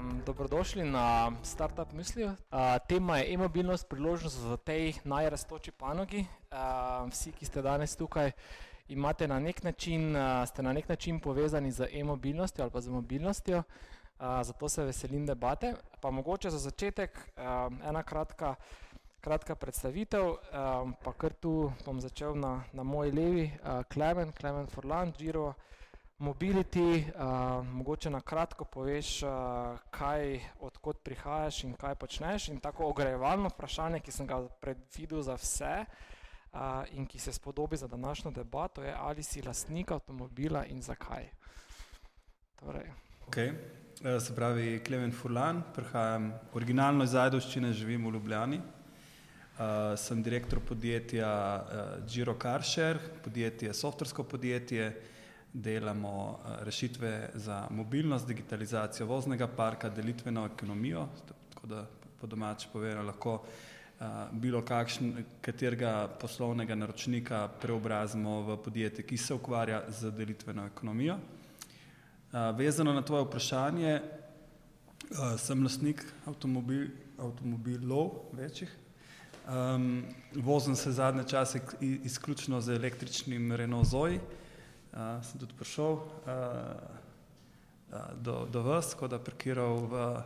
Um, dobrodošli na Startup Mislijo. Uh, tema je e-mobilnost, priložnost v tej najrastoči panogi. Uh, vsi, ki ste danes tukaj, imate na nek način, uh, ste na nek način povezani z e-mobilnostjo ali pa z mobilnostjo, uh, zato se veselim debate. Pa mogoče za začetek uh, ena kratka, kratka predstavitev, um, pa kar tu bom začel na, na moji levi, uh, Klemen, Klemen Forlan, Giro. Mobility, uh, mogoče na kratko poveš, uh, kaj, odkot prihajaš in kaj počneš. In tako ogrejevalno vprašanje, ki sem ga predvidel za vse uh, in ki se spodobi za današnjo debato, je, ali si lastnik avtomobila in zakaj. Torej. Okay. Se pravi, Klemen Furlan, prihajam originalno iz Zajdoščine, živim v Ljubljani. Uh, sem direktor podjetja uh, Giro Carshare, podjetje, softversko podjetje delamo eh, rešitve za mobilnost, digitalizacijo voznega parka, delitveno ekonomijo, tako da po domač povedano lahko uh, bilo kakšen, katerega poslovnega naročnika preobrazimo v podjetje, ki se ukvarja z delitveno ekonomijo. Uh, vezano na tvoje vprašanje, uh, sem lastnik avtomobil, avtomobilov večjih. Um, vozim se zadnje čase izključno z električnim Renault Zoe, uh, sem tudi prišel uh, do, do vas, ko da parkiral v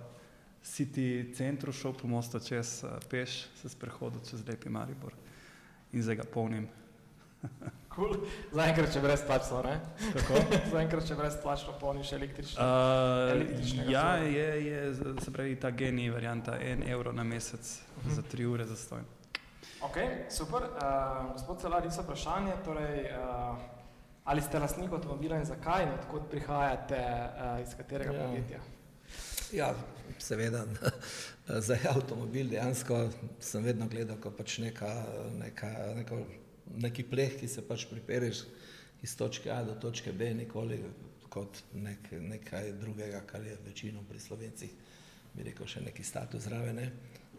City centru, šel po mostu čez uh, peš, se sprehodil čez lepi Maribor in zdaj ga polnim. cool. Zaenkrat če brez plača, ne? Kako? Zaenkrat če brez plača polniš električno. Uh, ja, je, je, se pravi ta genij varianta, en evro na mesec uh -huh. za tri ure za stojno. Ok, super. Uh, gospod Celar, isto vprašanje. Torej, uh, Ali ste lastnik avtomobila in zakaj in odkot prihajate, uh, iz katerega ja. podjetja? Ja, seveda, za avtomobil dejansko sem vedno gledal kot pač neka, neka, neka, neki pleh, ki se pač pripereš iz točke A do točke B, nikoli kot nek, nekaj drugega, kar je večino pri slovencih, bi rekel, še neki status zraven.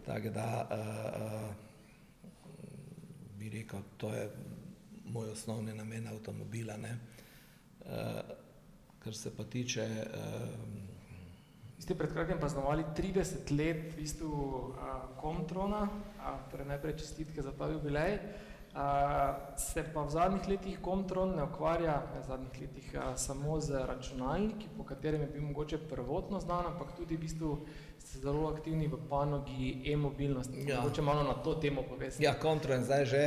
Tako da uh, uh, bi rekel, to je moj osnovni namen avtomobila. Uh, kar se pa tiče. Uh, ste pred kratkim praznovali 30 let v bistvu uh, Komtrona, uh, torej najprej čestitke za ta jubilej. Uh, se pa v zadnjih letih Komtron ne ukvarja, ne v zadnjih letih, uh, samo z računalniki, po katerem je bil mogoče prvotno znan, ampak tudi v bistvu ste zelo aktivni v panogi e-mobilnosti. Ja. Mogoče malo na to temo povesti. Ja, Komtron zdaj že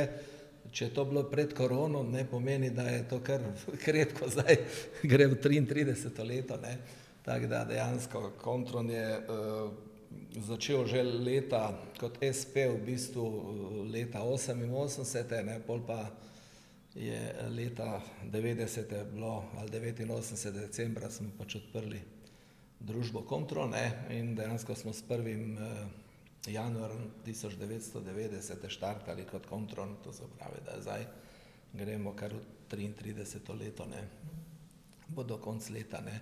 če je to bilo pred korono, ne pomeni, da je to kar redko, zdaj gre v 33. leto. Ne. Tako da dejansko Kontron je uh, začel že leta kot SP, v bistvu uh, leta 88, ne, pol pa je leta 90. bilo ali 89. decembra smo pač odprli družbo Kontron in dejansko smo s prvim uh, januar 1990 štartali kot kontron, to se pravi, da zdaj gremo kar v 33. leto, ne, bo do konc leta, ne.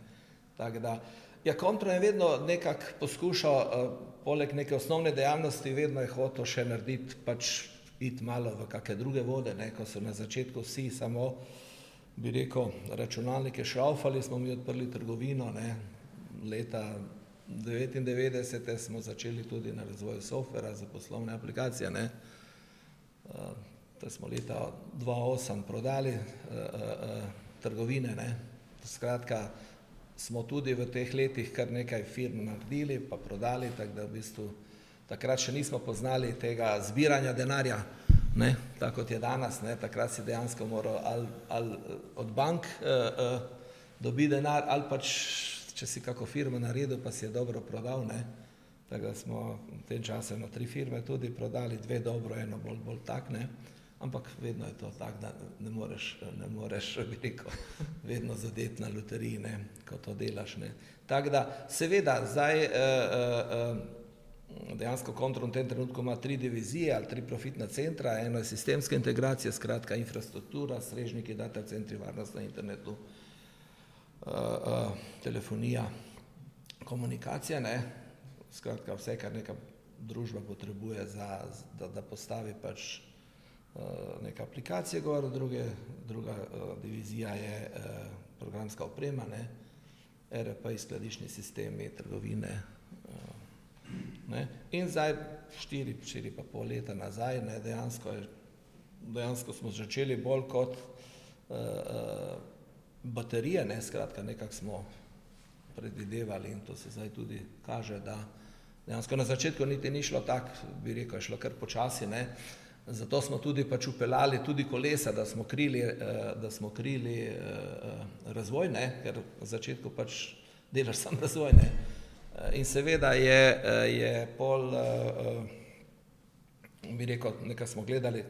Tako da, ja, kontron je vedno nekako poskušal, uh, poleg neke osnovne dejavnosti, vedno je hotel še narediti, pač iti malo v kakšne druge vode, ne, ko so na začetku vsi samo, bi rekel, računalnike šraufali, smo mi odprli trgovino, ne, leta 1999 smo začeli tudi na razvoju softvera za poslovne aplikacije. Ne. Uh, to smo leta 2008 prodali uh, uh, trgovine. Ne. Skratka, smo tudi v teh letih kar nekaj firm naredili, pa prodali, tako da v bistvu takrat še nismo poznali tega zbiranja denarja, ne, tako kot je danes. Ne. Takrat si dejansko moral ali, ali od bank uh, uh, dobiti denar ali pač če si kako firmo naredil, pa si je dobro prodal. Ne? Tako da smo v tem času eno tri firme tudi prodali, dve dobro, eno bolj, bolj tak. Ne? Ampak vedno je to tako, da ne moreš, ne moreš veliko, vedno zadeti na loteriji, ne? ko to delaš. Tako da, seveda, zdaj uh, uh, dejansko kontrol v tem trenutku ima tri divizije ali tri profitna centra, eno je sistemska integracija, skratka infrastruktura, strežniki, data centri, varnost na internetu, uh, uh, telefonija, komunikacija, ne? skratka vse, kar neka družba potrebuje, za, da, da postavi pač uh, neka aplikacija, gor, druge, druga uh, divizija je uh, programska oprema, ne? RP, skladišni sistemi, trgovine, Ne? In zdaj, štiri, štiri pa pol leta nazaj, ne, dejansko, je, dejansko smo začeli bolj kot uh, baterije, ne, skratka, nekako smo predvidevali in to se zdaj tudi kaže, da dejansko na začetku niti ni šlo tako, bi rekel, je šlo kar počasi, ne. Zato smo tudi pač upeljali tudi kolesa, da smo krili, uh, da smo krili uh, razvoj, ne, ker na začetku pač delaš sam razvoj, ne. Uh, In seveda je, je pol, bi rekel, nekaj smo gledali,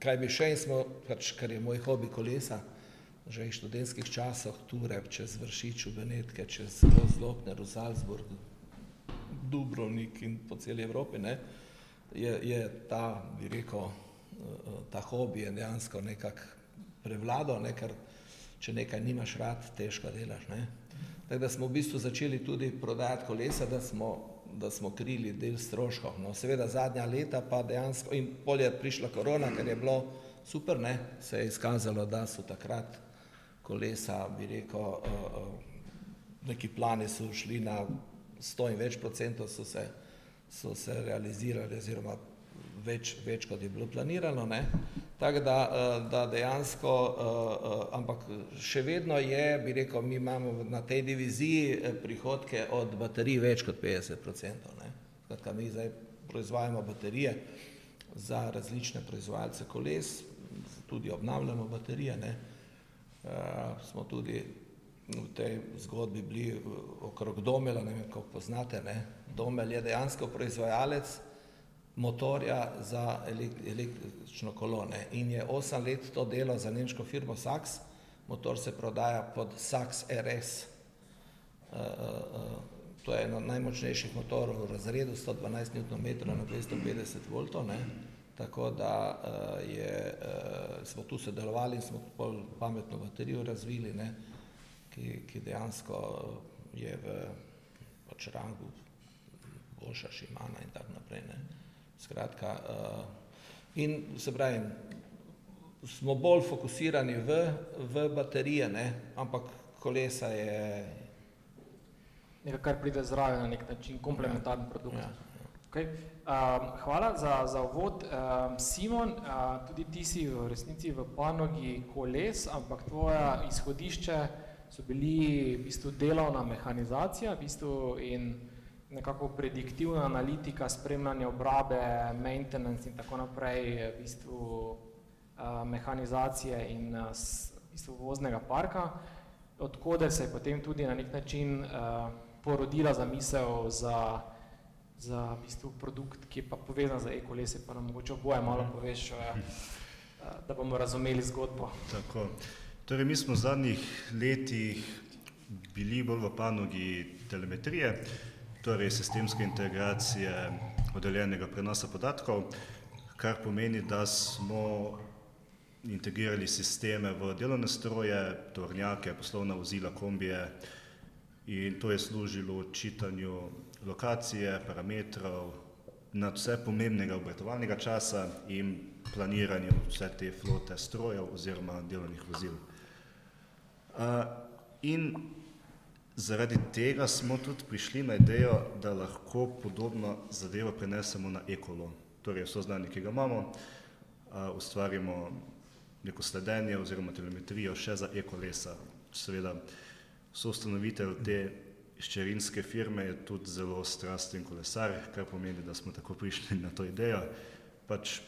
kaj bi še in smo, pač, kar je moj hobi kolesa, že iz študentskih časov, ture čez Vršič v Benetke, čez Zlokner v Salzburg, Dubrovnik in po celi Evropi, ne, je, je ta, bi rekel, ta hobi je dejansko nekako prevladal, ne, ker če nekaj nimaš rad, težko delaš, ne. Tako da smo v bistvu začeli tudi prodajati kolesa, da smo, da smo krili del stroškov. No, seveda zadnja leta pa dejansko, in polje je prišla korona, ker je bilo super, ne, se je izkazalo, da so takrat kolesa, bi rekel, uh, uh, neki plani so šli na sto in več procentov, so se, so se realizirali oziroma več, več kot je bilo planirano. Ne? Tako da, eh, da dejansko, eh, eh, ampak še vedno je, bi rekel, mi imamo na tej diviziji prihodke od baterij več kot 50%. Ne? Skratka, mi zdaj proizvajamo baterije za različne proizvajalce koles, tudi obnavljamo baterije. Ne? Smo tudi v tej zgodbi bili okrog Domela, ne vem, kako poznate, ne? Domel je dejansko proizvajalec motorja za električno kolone in je 8 let to delo za nemško firmo Saks, motor se prodaja pod Saks RS, uh, uh, to je eno najmočnejših motorov v razredu, 112 Nm na 250 V, ne? Tako da uh, je, uh, smo tu sodelovali in smo bolj pametno baterijo razvili, ne? Ki, ki dejansko je v pač rangu boljša Šimana in tako naprej. Ne? Skratka, in se pravi, smo bolj fokusirani v, v baterije, ne? ampak kolesa je. Nekaj, kar pride zraven na nek način, komplementarni ja. produkt. Ja. Okay. Um, hvala za, za uvod. Um, Simon, uh, tudi ti si v resnici v panogi koles, ampak tvoja izhodišče so bili v bistvu delovna mehanizacija v bistvu in nekako prediktivna analitika, spremljanje obrabe, maintenance in tako naprej, v bistvu uh, mehanizacije in uh, v bistvu voznega parka, odkode se je potem tudi na nek način uh, porodila zamisel za, za v bistvu produkt, ki je pa povezan za e-kolese, pa nam mogoče oboje malo mhm. poveš, uh, da bomo razumeli zgodbo. Tako. Torej, mi smo v zadnjih letih bili bolj v panogi telemetrije, torej sistemske integracije oddeljenega prenosa podatkov, kar pomeni, da smo integrirali sisteme v delovne stroje, tornjake, poslovna vozila, kombije in to je služilo čitanju lokacije, parametrov, nad vse pomembnega obratovalnega časa in planiranju vse te flote strojev oziroma delovnih vozil. Uh, in Zaradi tega smo tudi prišli na idejo, da lahko podobno zadevo prenesemo na ekolo. Torej, vso znanje, ki ga imamo, ustvarimo neko sledenje oziroma telemetrijo še za ekolesa. Seveda, so ustanovitelj te ščerinske firme je tudi zelo strasten kolesar, kar pomeni, da smo tako prišli na to idejo. Pač,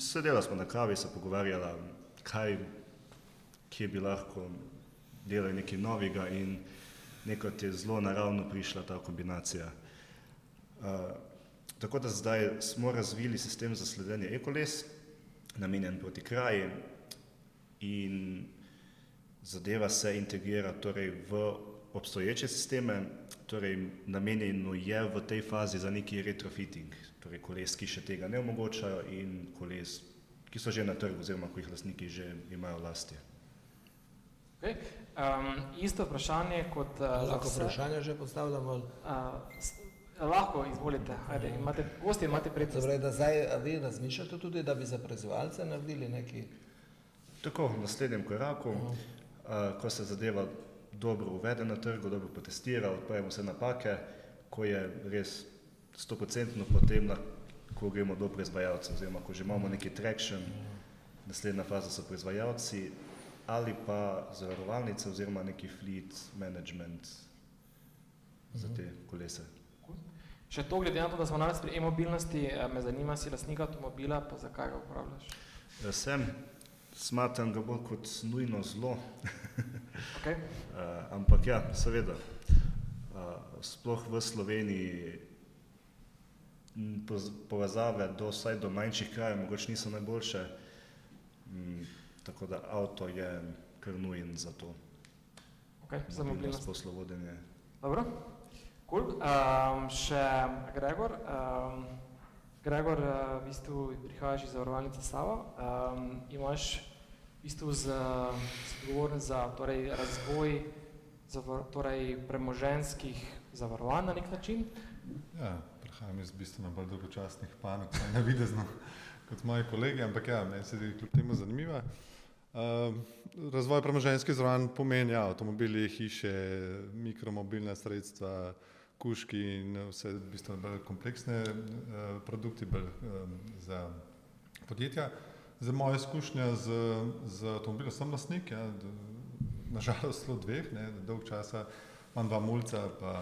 sedela smo na kavi, se pogovarjala, kaj, kje bi lahko delali nekaj novega in nekaj je zelo naravno prišla ta kombinacija. Uh, tako da zdaj smo razvili sistem za sledenje ekoles, namenjen proti kraji in zadeva se integrira torej v obstoječe sisteme, torej, namenjeno je v tej fazi za neki retrofitting, torej koles, ki še tega ne omogočajo in koles, ki so že na trgu oziroma ko jih lastniki že imajo vlasti. Okay. Um, isto vprašanje kot uh, lahko vse. vprašanje že postavljamo. Uh, lahko, izvolite. Ajde, imate, gosti imate prednost. Torej, da zdaj vi razmišljate tudi, da bi za prezivalce naredili neki... Tako, v naslednjem koraku, uh -huh. uh, ko se zadeva dobro uvede na trgu, dobro potestira, odpravimo vse napake, ko je res stoprocentno potem, na, ko gremo do proizvajalcev, oziroma ko že imamo neki traction, naslednja faza so proizvajalci ali pa zavarovalnice oziroma neki fleet management za te kolese. Še to, glede na to, da smo danes pri e-mobilnosti, eh, me zanima, si lastnik avtomobila, pa zakaj ga uporabljaš? Ja, sem, smatram ga bolj kot nujno zlo. okay. uh, ampak ja, seveda, uh, sploh v Sloveniji povezave do, vsaj do manjših krajev mogoče niso najboljše, um, tako da avto je kar nujen za to. Okay, za mobilnost. Poslovodenje. Dobro. Cool. Um, še Gregor, um, Gregor, uh, v bistvu prihajaš iz zavarovalnice Sava, um, imaš v bistvu z, odgovoren za torej, razvoj zavar, torej, premoženskih zavarovanj na nek način. Ja, prihajam iz bistveno bolj dolgočasnih panog, ne videzno kot moji kolegi, ampak ja, meni se kljub temu zanimiva. Uh, razvoj premoženskih zavarovanj pomeni ja, avtomobili, hiše, mikromobilna sredstva, kuški in vse bistveno bolj kompleksne uh, produkti bolj, um, za podjetja. Za moje izkušnje z, z avtomobilom sem lastnik, ja, nažalost zelo dveh, ne, dolg časa imam dva mulca, pa,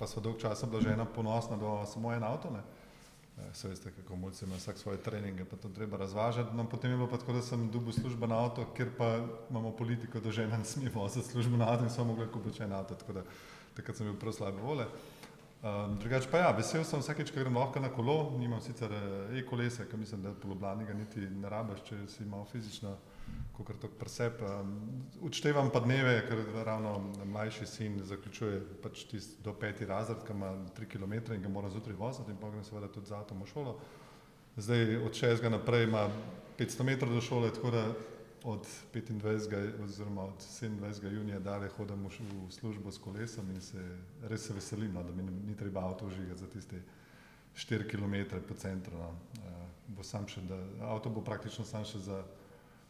pa so dolg časa bila žena ponosna, da ima samo en avto. Ne. Se veste, kako mulci imajo vsak svoje treninge, pa to treba razvažati. No, potem je bilo pa tako, da sem dobil službo na avto, ker pa imamo politiko, da žena ne sme voziti službo na avto in samo mogla kupiti en avto, tako da takrat sem bil prav slabe vole. Um, drugač pa ja, vesel sem vsakeč, ko grem lahko na kolo, nimam sicer eh, e-kolesa, ker mislim, da po Ljubljani ga niti ne rabaš, če si malo fizično, kot to presep. Um, Učtevam pa dneve, ker ravno mlajši sin zaključuje pač tist do peti razred, ki ima tri km in ga mora zjutraj voziti in pa grem seveda tudi za avtom v šolo. Zdaj od šestega naprej ima 500 metrov do šole, tako da od 25. oziroma od 27. junija dalje hodim v službo s kolesom in se res se veselim, no, da mi ni treba avto užigati za tiste 4 km po centru. No. Uh, bo še, da, avto bo praktično sam še za,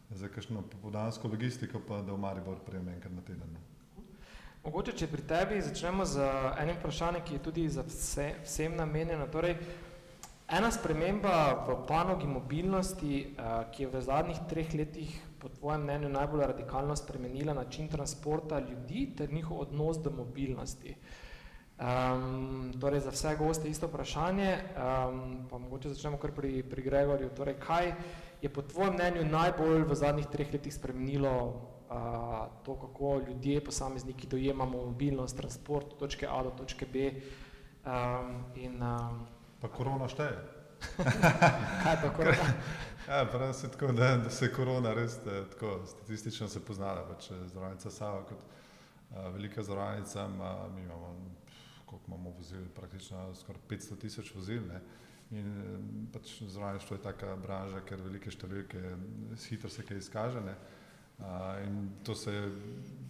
za kakšno popodansko logistiko, pa da v Maribor prejem enkrat na teden. No. Mogoče, če pri tebi začnemo z enim vprašanjem, ki je tudi za vse, vsem namenjeno. Torej, ena sprememba v panogi mobilnosti, uh, ki je v zadnjih treh letih po tvojem mnenju najbolj radikalno spremenila način transporta ljudi ter njihov odnos do mobilnosti? Um, torej za vse goste isto vprašanje, um, pa mogoče začnemo kar pri, pri Gregorju. Torej, kaj je po tvojem mnenju najbolj v zadnjih treh letih spremenilo uh, to, kako ljudje, posamezniki dojemamo mobilnost, transport od točke A do točke B? Um, in, um, pa korona šteje. kaj pa korona? Ja, pravi se tako, da, da se korona res eh, tako statistično se poznala, pač eh, zdravnica Sava kot a, eh, velika zdravnica, ima, mi imamo, koliko imamo vozil, praktično skoraj 500 tisoč vozil, ne? in pač zdravništvo je taka branža, ker velike številke hitro se kaj izkaže, ne? A, in to se je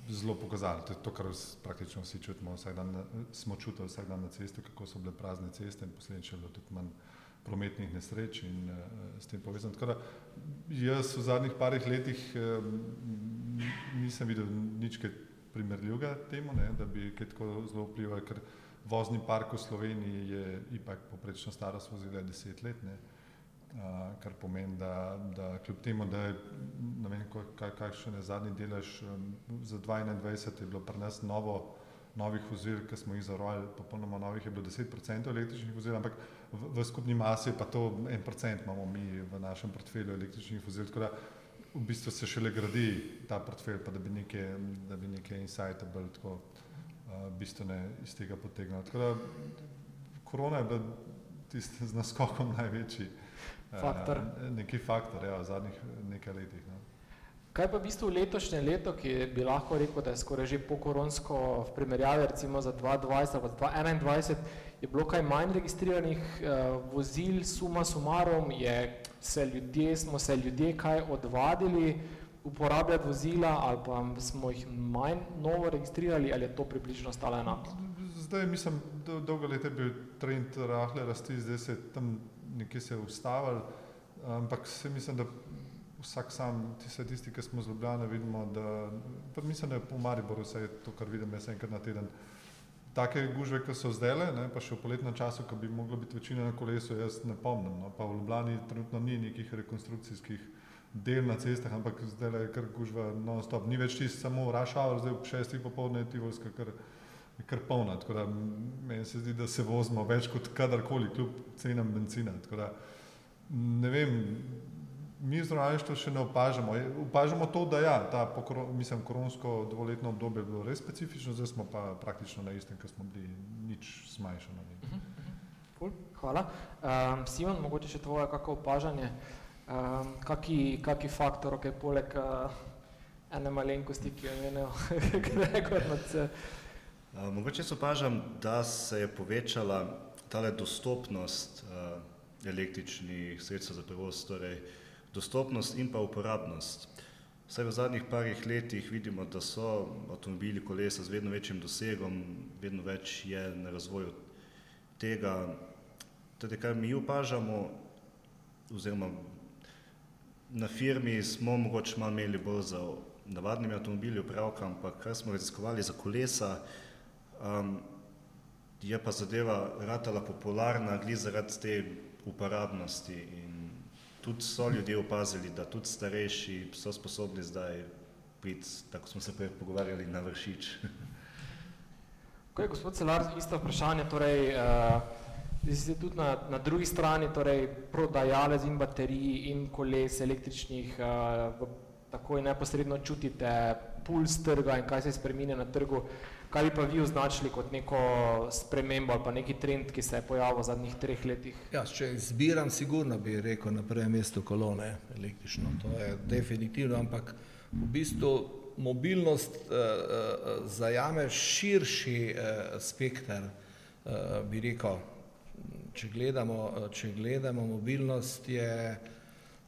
zelo pokazalo, to je to, kar praktično vsi čutimo, vsak dan, smo čutili vsak dan na cesti, kako so bile prazne ceste in posledično tudi manj prometnih nesreč in uh, s tem povezano. Tako da jaz v zadnjih parih letih uh, nisem videl nič primerljivega temu, ne, da bi kaj tako zelo vplivalo, ker vozni park v Sloveniji je ipak poprečno starost vozila deset let, ne, uh, kar pomeni, da, da kljub temu, da je, ne vem, kakšen je zadnji delež, um, za 2021 je bilo pri nas novo novih vozil, ki smo jih zarovali, popolnoma novih je bilo 10% električnih vozil, ampak v, v skupni masi pa to en procent imamo mi v našem portfelju električnih vozil, tako da v bistvu se šele gradi ta portfelj, pa da bi neke, da bi neke insighte bolj tako uh, bistvene iz tega potegnili. Tako da korona je bila tisti z naskokom največji faktor. Uh, neki faktor, ja, v zadnjih nekaj letih. No. Kaj pa v bistvu letošnje leto, ki bi lahko rekel, da je skoraj že pokoronsko v primerjavi recimo za 2020 ali 2021, je bilo kaj manj registriranih uh, vozil, suma sumarom, je se ljudje, smo se ljudje kaj odvadili uporabljati vozila ali pa smo jih manj novo registrirali ali je to približno ostalo enako? Zdaj mislim, da dolgo leta je bil trend rahle rasti, zdaj se je tam nekje se ustavil, ampak se mislim, da vsak sam, tiste, tisti, ki smo z Ljubljana, vidimo, da, pa mislim, da je po Mariboru vse to, kar vidim jaz enkrat na teden. Take gužve, ki so zdaj, ne, pa še v poletnem času, ko bi moglo biti večina na kolesu, jaz ne pomnim. No, pa v Ljubljani trenutno ni nekih rekonstrukcijskih del na cestah, ampak zdaj je kar gužva non-stop. Ni več tisti samo hour, zdaj ob šestih popoldne je Tivolska kar, kar polna. Tako da meni se zdi, da se vozimo več kot kadarkoli, kljub cenam benzina. Tako da ne vem, mi zdravništvo še ne opažamo. Opažamo to, da ja, ta mislim, koronsko dvoletno obdobje je bilo res specifično, zdaj smo pa praktično na istem, kar smo bili, nič smajšano. Cool, hvala. Um, Simon, mogoče še tvoje kako opažanje, um, kaki, kaki faktor, okay, poleg uh, ene malenkosti, ki jo imenujejo Gregor nadse? Uh, mogoče se opažam, da se je povečala tale dostopnost uh, električnih sredstev za prevoz, torej uh, dostopnost in pa uporabnost. Vsaj v zadnjih parih letih vidimo, da so avtomobili, kolesa z vedno večjim dosegom, vedno več je na razvoju tega. Tudi kar mi opažamo, oziroma na firmi smo mogoče malo imeli bolj za navadnimi avtomobili upravka, ampak kar smo raziskovali za kolesa, um, je pa zadeva ratala popularna, gli zaradi te uporabnosti in tudi so ljudje opazili, da tudi starejši so sposobni zdaj priti, tako smo se prej pogovarjali, na vršič. Kaj, gospod Celar, isto vprašanje, torej, uh, ste tudi na, na drugi strani, torej prodajalec in baterij in koles električnih, uh, takoj neposredno čutite puls trga in kaj se spreminja na trgu. Uh, Kaj bi pa vi označili kot neko spremembo ali pa neki trend, ki se je pojavil v zadnjih treh letih? Ja, če izbiram, sigurno bi rekel na prvem mestu kolone električno. To je definitivno, ampak v bistvu mobilnost uh, uh, zajame širši uh, spekter, uh, bi rekel. Če gledamo, če gledamo mobilnost, je,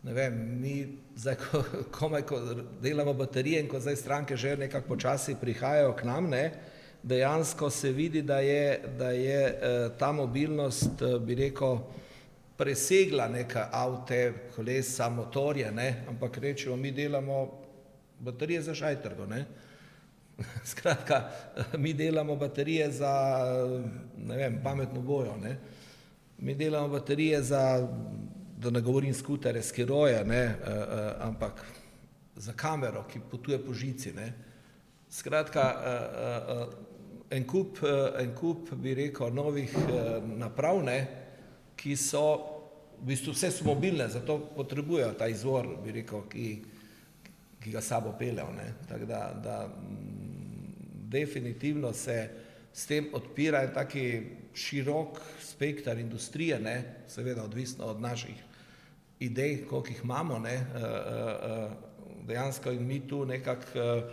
ne vem, mi zdaj, ko, komaj, ko delamo baterije in ko zdaj stranke že nekako počasi prihajajo k nam, ne, uh, dejansko se vidi, da je, da je eh, ta mobilnost, eh, bi rekel, presegla neka avte, kolesa, motorje, ne? ampak rečemo, mi delamo baterije za šajtrgo. Ne? Skratka, mi delamo baterije za ne vem, pametno bojo, ne? mi delamo baterije za, da ne govorim skutere, skiroje, ne? E, e, ampak za kamero, ki potuje po žici. Ne? Skratka, e, e, en kup, eh, en kup, bi rekel, novih eh, naprav, ne, ki so, v bistvu vse so mobilne, zato potrebujejo ta izvor, bi rekel, ki, ki ga sabo peljejo. Tako da, da mm, definitivno se s tem odpira en taki širok spektr industrije, ne, seveda odvisno od naših idej, koliko jih imamo, ne, eh, dejansko in mi tu nekako,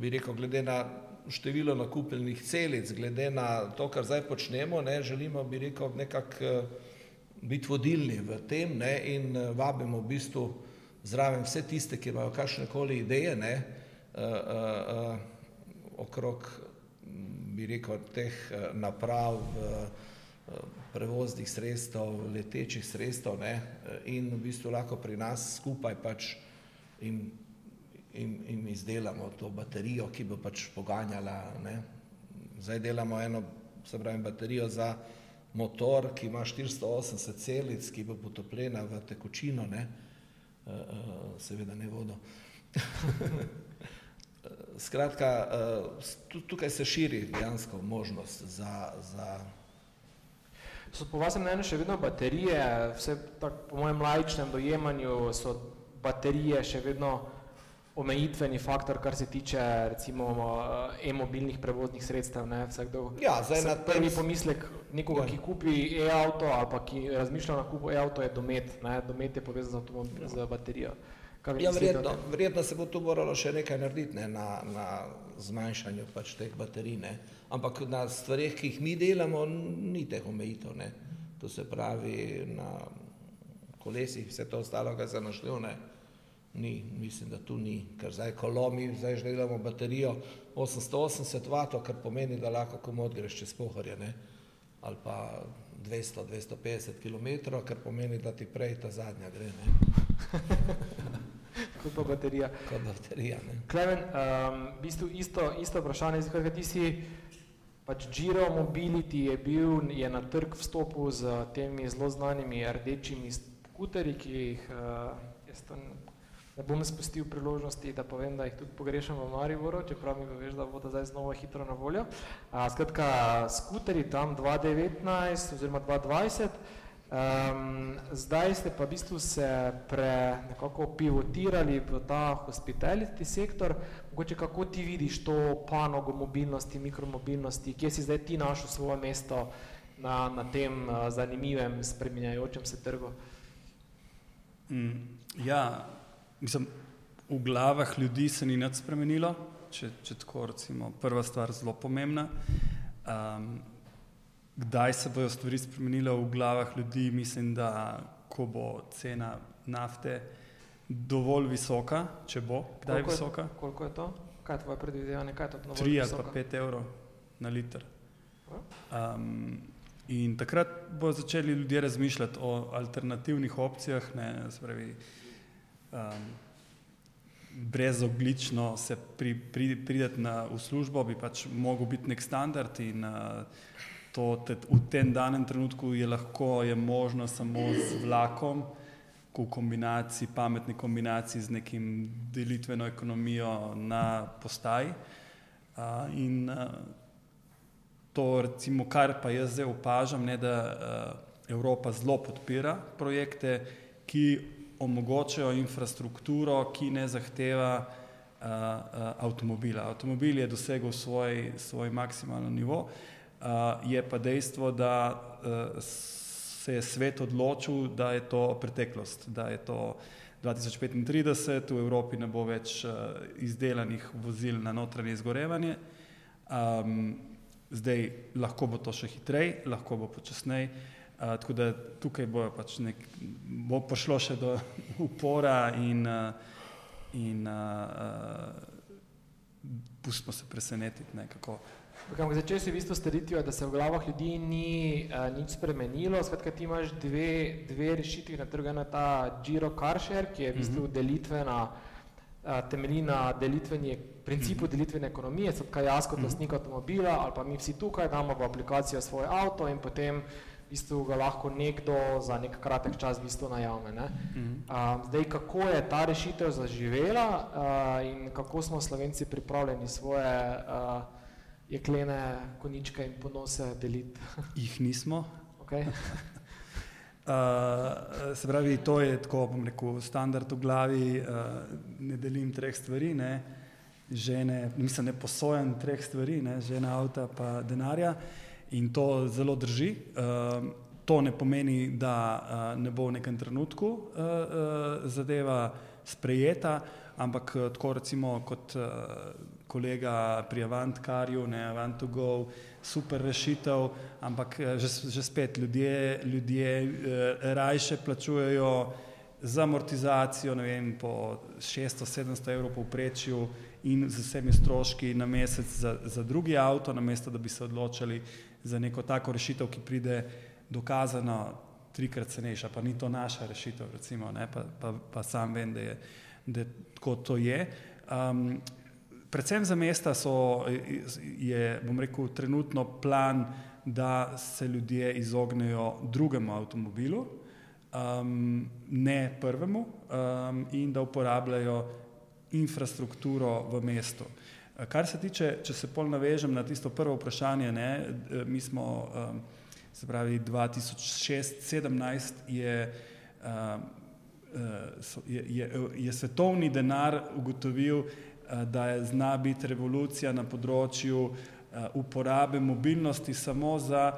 bi rekel, glede na število nakupljenih celic, glede na to, kar zdaj počnemo, ne, želimo, bi rekel, nekako eh, biti vodilni v tem ne, in eh, vabimo v bistvu zraven vse tiste, ki imajo kakšne koli ideje ne, uh, uh, uh, okrog, bi rekel, teh naprav, uh, prevoznih sredstev, letečih sredstev ne, in v bistvu lahko pri nas skupaj pač in in, in izdelamo to baterijo, ki bo pač poganjala. Ne. Zdaj delamo eno, se pravi, baterijo za motor, ki ima 480 celic, ki bo potopljena v tekočino, ne. Uh, uh, seveda ne vodo. Skratka, uh, tukaj se širi dejansko možnost za. za So po vašem mnenju še vedno baterije, vse tak, po mojem laičnem dojemanju so baterije še vedno omejitveni faktor, kar se tiče recimo eh, e-mobilnih prevoznih sredstev. Ne? Vsakdo, ja, zdaj na prvi pomislek nekoga, ja. ki kupi e-auto ali pa ki razmišlja na kupu e-auto, je domet. Ne? Domet je povezan z, z baterijo. Ja, verjetno, verjetno se bo tu moralo še nekaj narediti ne, na, na zmanjšanju pač teh baterij. Ne. Ampak na stvarih, ki jih mi delamo, ni teh omejitev. Ne. To se pravi na kolesih, vse to ostalo, kar se naštel. Ni, mislim, da tu ni, ker zdaj kolomi, zdaj že delamo baterijo 880 W, kar pomeni, da lahko komod greš čez pohorje, ne. ali pa 200-250 km, kar pomeni, da ti prej ta zadnja gre. kot pa baterija. Kot baterija, ne. Klemen, um, v bistvu isto, isto vprašanje, zdaj, ti si pač Giro Mobility je bil, je na trg vstopil z temi zelo znanimi rdečimi skuterji, ki jih uh, jaz to ne bom spustil priložnosti, da povem, da jih tudi pogrešam v Mariboru, čeprav mi veš, da bodo zdaj znova hitro na voljo. Uh, skratka, skuterji tam 2019 oziroma 2020, Um, zdaj ste pa v bistvu se pre, nekako pivotirali v ta hospitality sektor. Mogoče kako ti vidiš to panogo mobilnosti, mikromobilnosti, kje si zdaj ti našel svoje mesto na, na tem uh, zanimivem, spreminjajočem se trgu? Mm, ja, mislim, v glavah ljudi se ni nič spremenilo, če, če tako recimo prva stvar zelo pomembna. Um, kdaj se bodo stvari spremenile v glavah ljudi, mislim, da ko bo cena nafte dovolj visoka, če bo, kdaj koliko je visoka. Je, koliko je to? Kaj je tvoje predvidevanje? Kaj je to? 3 ali pa 5 evrov na liter. Um, in takrat bodo začeli ljudje razmišljati o alternativnih opcijah, ne, spravi, um, brezoglično se pri, pri, prideti na, v službo, bi pač mogel biti nek standard in uh, to te, v tem danem trenutku je lahko, je možno samo z vlakom, v kombinaciji, pametni kombinaciji z nekim delitveno ekonomijo na postaji. Uh, in uh, to, recimo, kar pa jaz zdaj opažam, ne, da uh, Evropa zelo podpira projekte, ki omogočajo infrastrukturo, ki ne zahteva uh, uh, avtomobila. Avtomobil je dosegel svoj, svoj maksimalni nivo. Uh, je pa dejstvo, da uh, se je svet odločil, da je to preteklost, da je to 2035, v Evropi ne bo več uh, izdelanih vozil na notranje izgorevanje. Um, zdaj lahko bo to še hitreje, lahko bo počasneje. Uh, tako da tukaj bo, pač nek, bo prišlo še do upora in, uh, in uh, pustimo se presenetiti, ne, kako, Začel si v bistvu s trditvijo, da se v glavah ljudi ni uh, nič spremenilo. Skratka, ti imaš dve, dve rešitvi na trgu. Ena je ta Giro Carshare, ki je v bistvu mhm. delitvena, uh, temelji na delitveni, principu mhm. delitvene ekonomije. Skratka, jaz kot mhm. lastnik avtomobila ali pa mi vsi tukaj damo v aplikacijo svoj avto in potem v bistvu ga lahko nekdo za nek kratek čas v bistvu najame. Ne? Uh, zdaj, kako je ta rešitev zaživela uh, in kako smo Slovenci pripravljeni svoje uh, jeklene koničke in ponose deliti? Jih nismo. Okay. Uh, se pravi, to je tako, bom rekel, standard v glavi, uh, ne delim treh stvari, ne, žene, mislim, ne posojam treh stvari, ne, žene, avta pa denarja in to zelo drži. Uh, to ne pomeni, da uh, ne bo v nekem trenutku uh, uh, zadeva sprejeta, ampak tako recimo kot uh, kolega pri Avantkarju, ne Avantu Go, super rešitev, ampak že, že spet ljudje, ljudje eh, rajše plačujejo za amortizacijo, vem, po 600-700 evrov povprečju in z vsemi stroški na mesec za, za drugi avto, namesto da bi se odločili za neko tako rešitev, ki pride dokazano trikrat cenejša, pa ni to naša rešitev, recimo, pa, pa, pa sam vem, da je, da tako to je. Um, predvsem za mesta so, je, bom rekel, trenutno plan, da se ljudje izognejo drugemu avtomobilu, um, ne prvemu, um, in da uporabljajo infrastrukturo v mestu. Kar se tiče, če se pol navežem na tisto prvo vprašanje, ne, mi smo, um, se pravi, 2006-2017 je, um, je, je, je svetovni denar ugotovil, Eh, da je zna biti revolucija na področju eh, uporabe mobilnosti samo za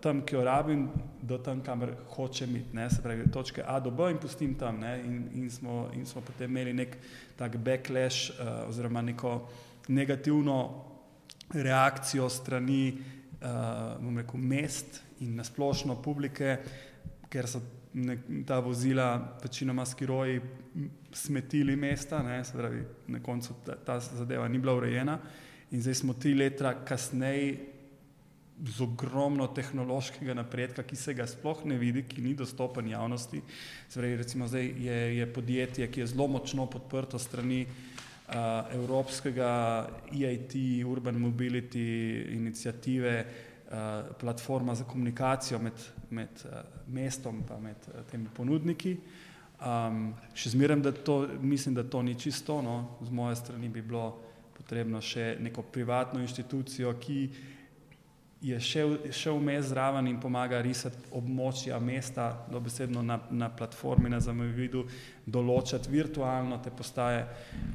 tam, ki jo rabim, do tam, kamor hočem iti, ne, se pravi, točke A do B in pustim tam. Ne, in, in, smo, in smo potem imeli nek tak backlash uh, oziroma neko negativno reakcijo strani uh, rekel, mest in nasplošno publike, ker so ne, ta vozila večinoma skiroji smetili mesta, ne, se pravi, na koncu ta, ta zadeva ni bila urejena in zdaj smo tri leta kasneje z ogromno tehnološkega napredka, ki se ga sploh ne vidi, ki ni dostopen javnosti. Zdaj, recimo zdaj je, je podjetje, ki je zelo močno podprto strani uh, Evropskega EIT, Urban Mobility inicijative, uh, platforma za komunikacijo med, med uh, mestom in med uh, temi ponudniki. Um, še zmeraj, da to, mislim, da to ni čisto, no, z moje strani bi bilo potrebno še neko privatno inštitucijo, ki je šel, šel vmes zraven in pomaga risati območja mesta, dobesedno na, na platformi, na zemljevidu, določati virtualno te postaje.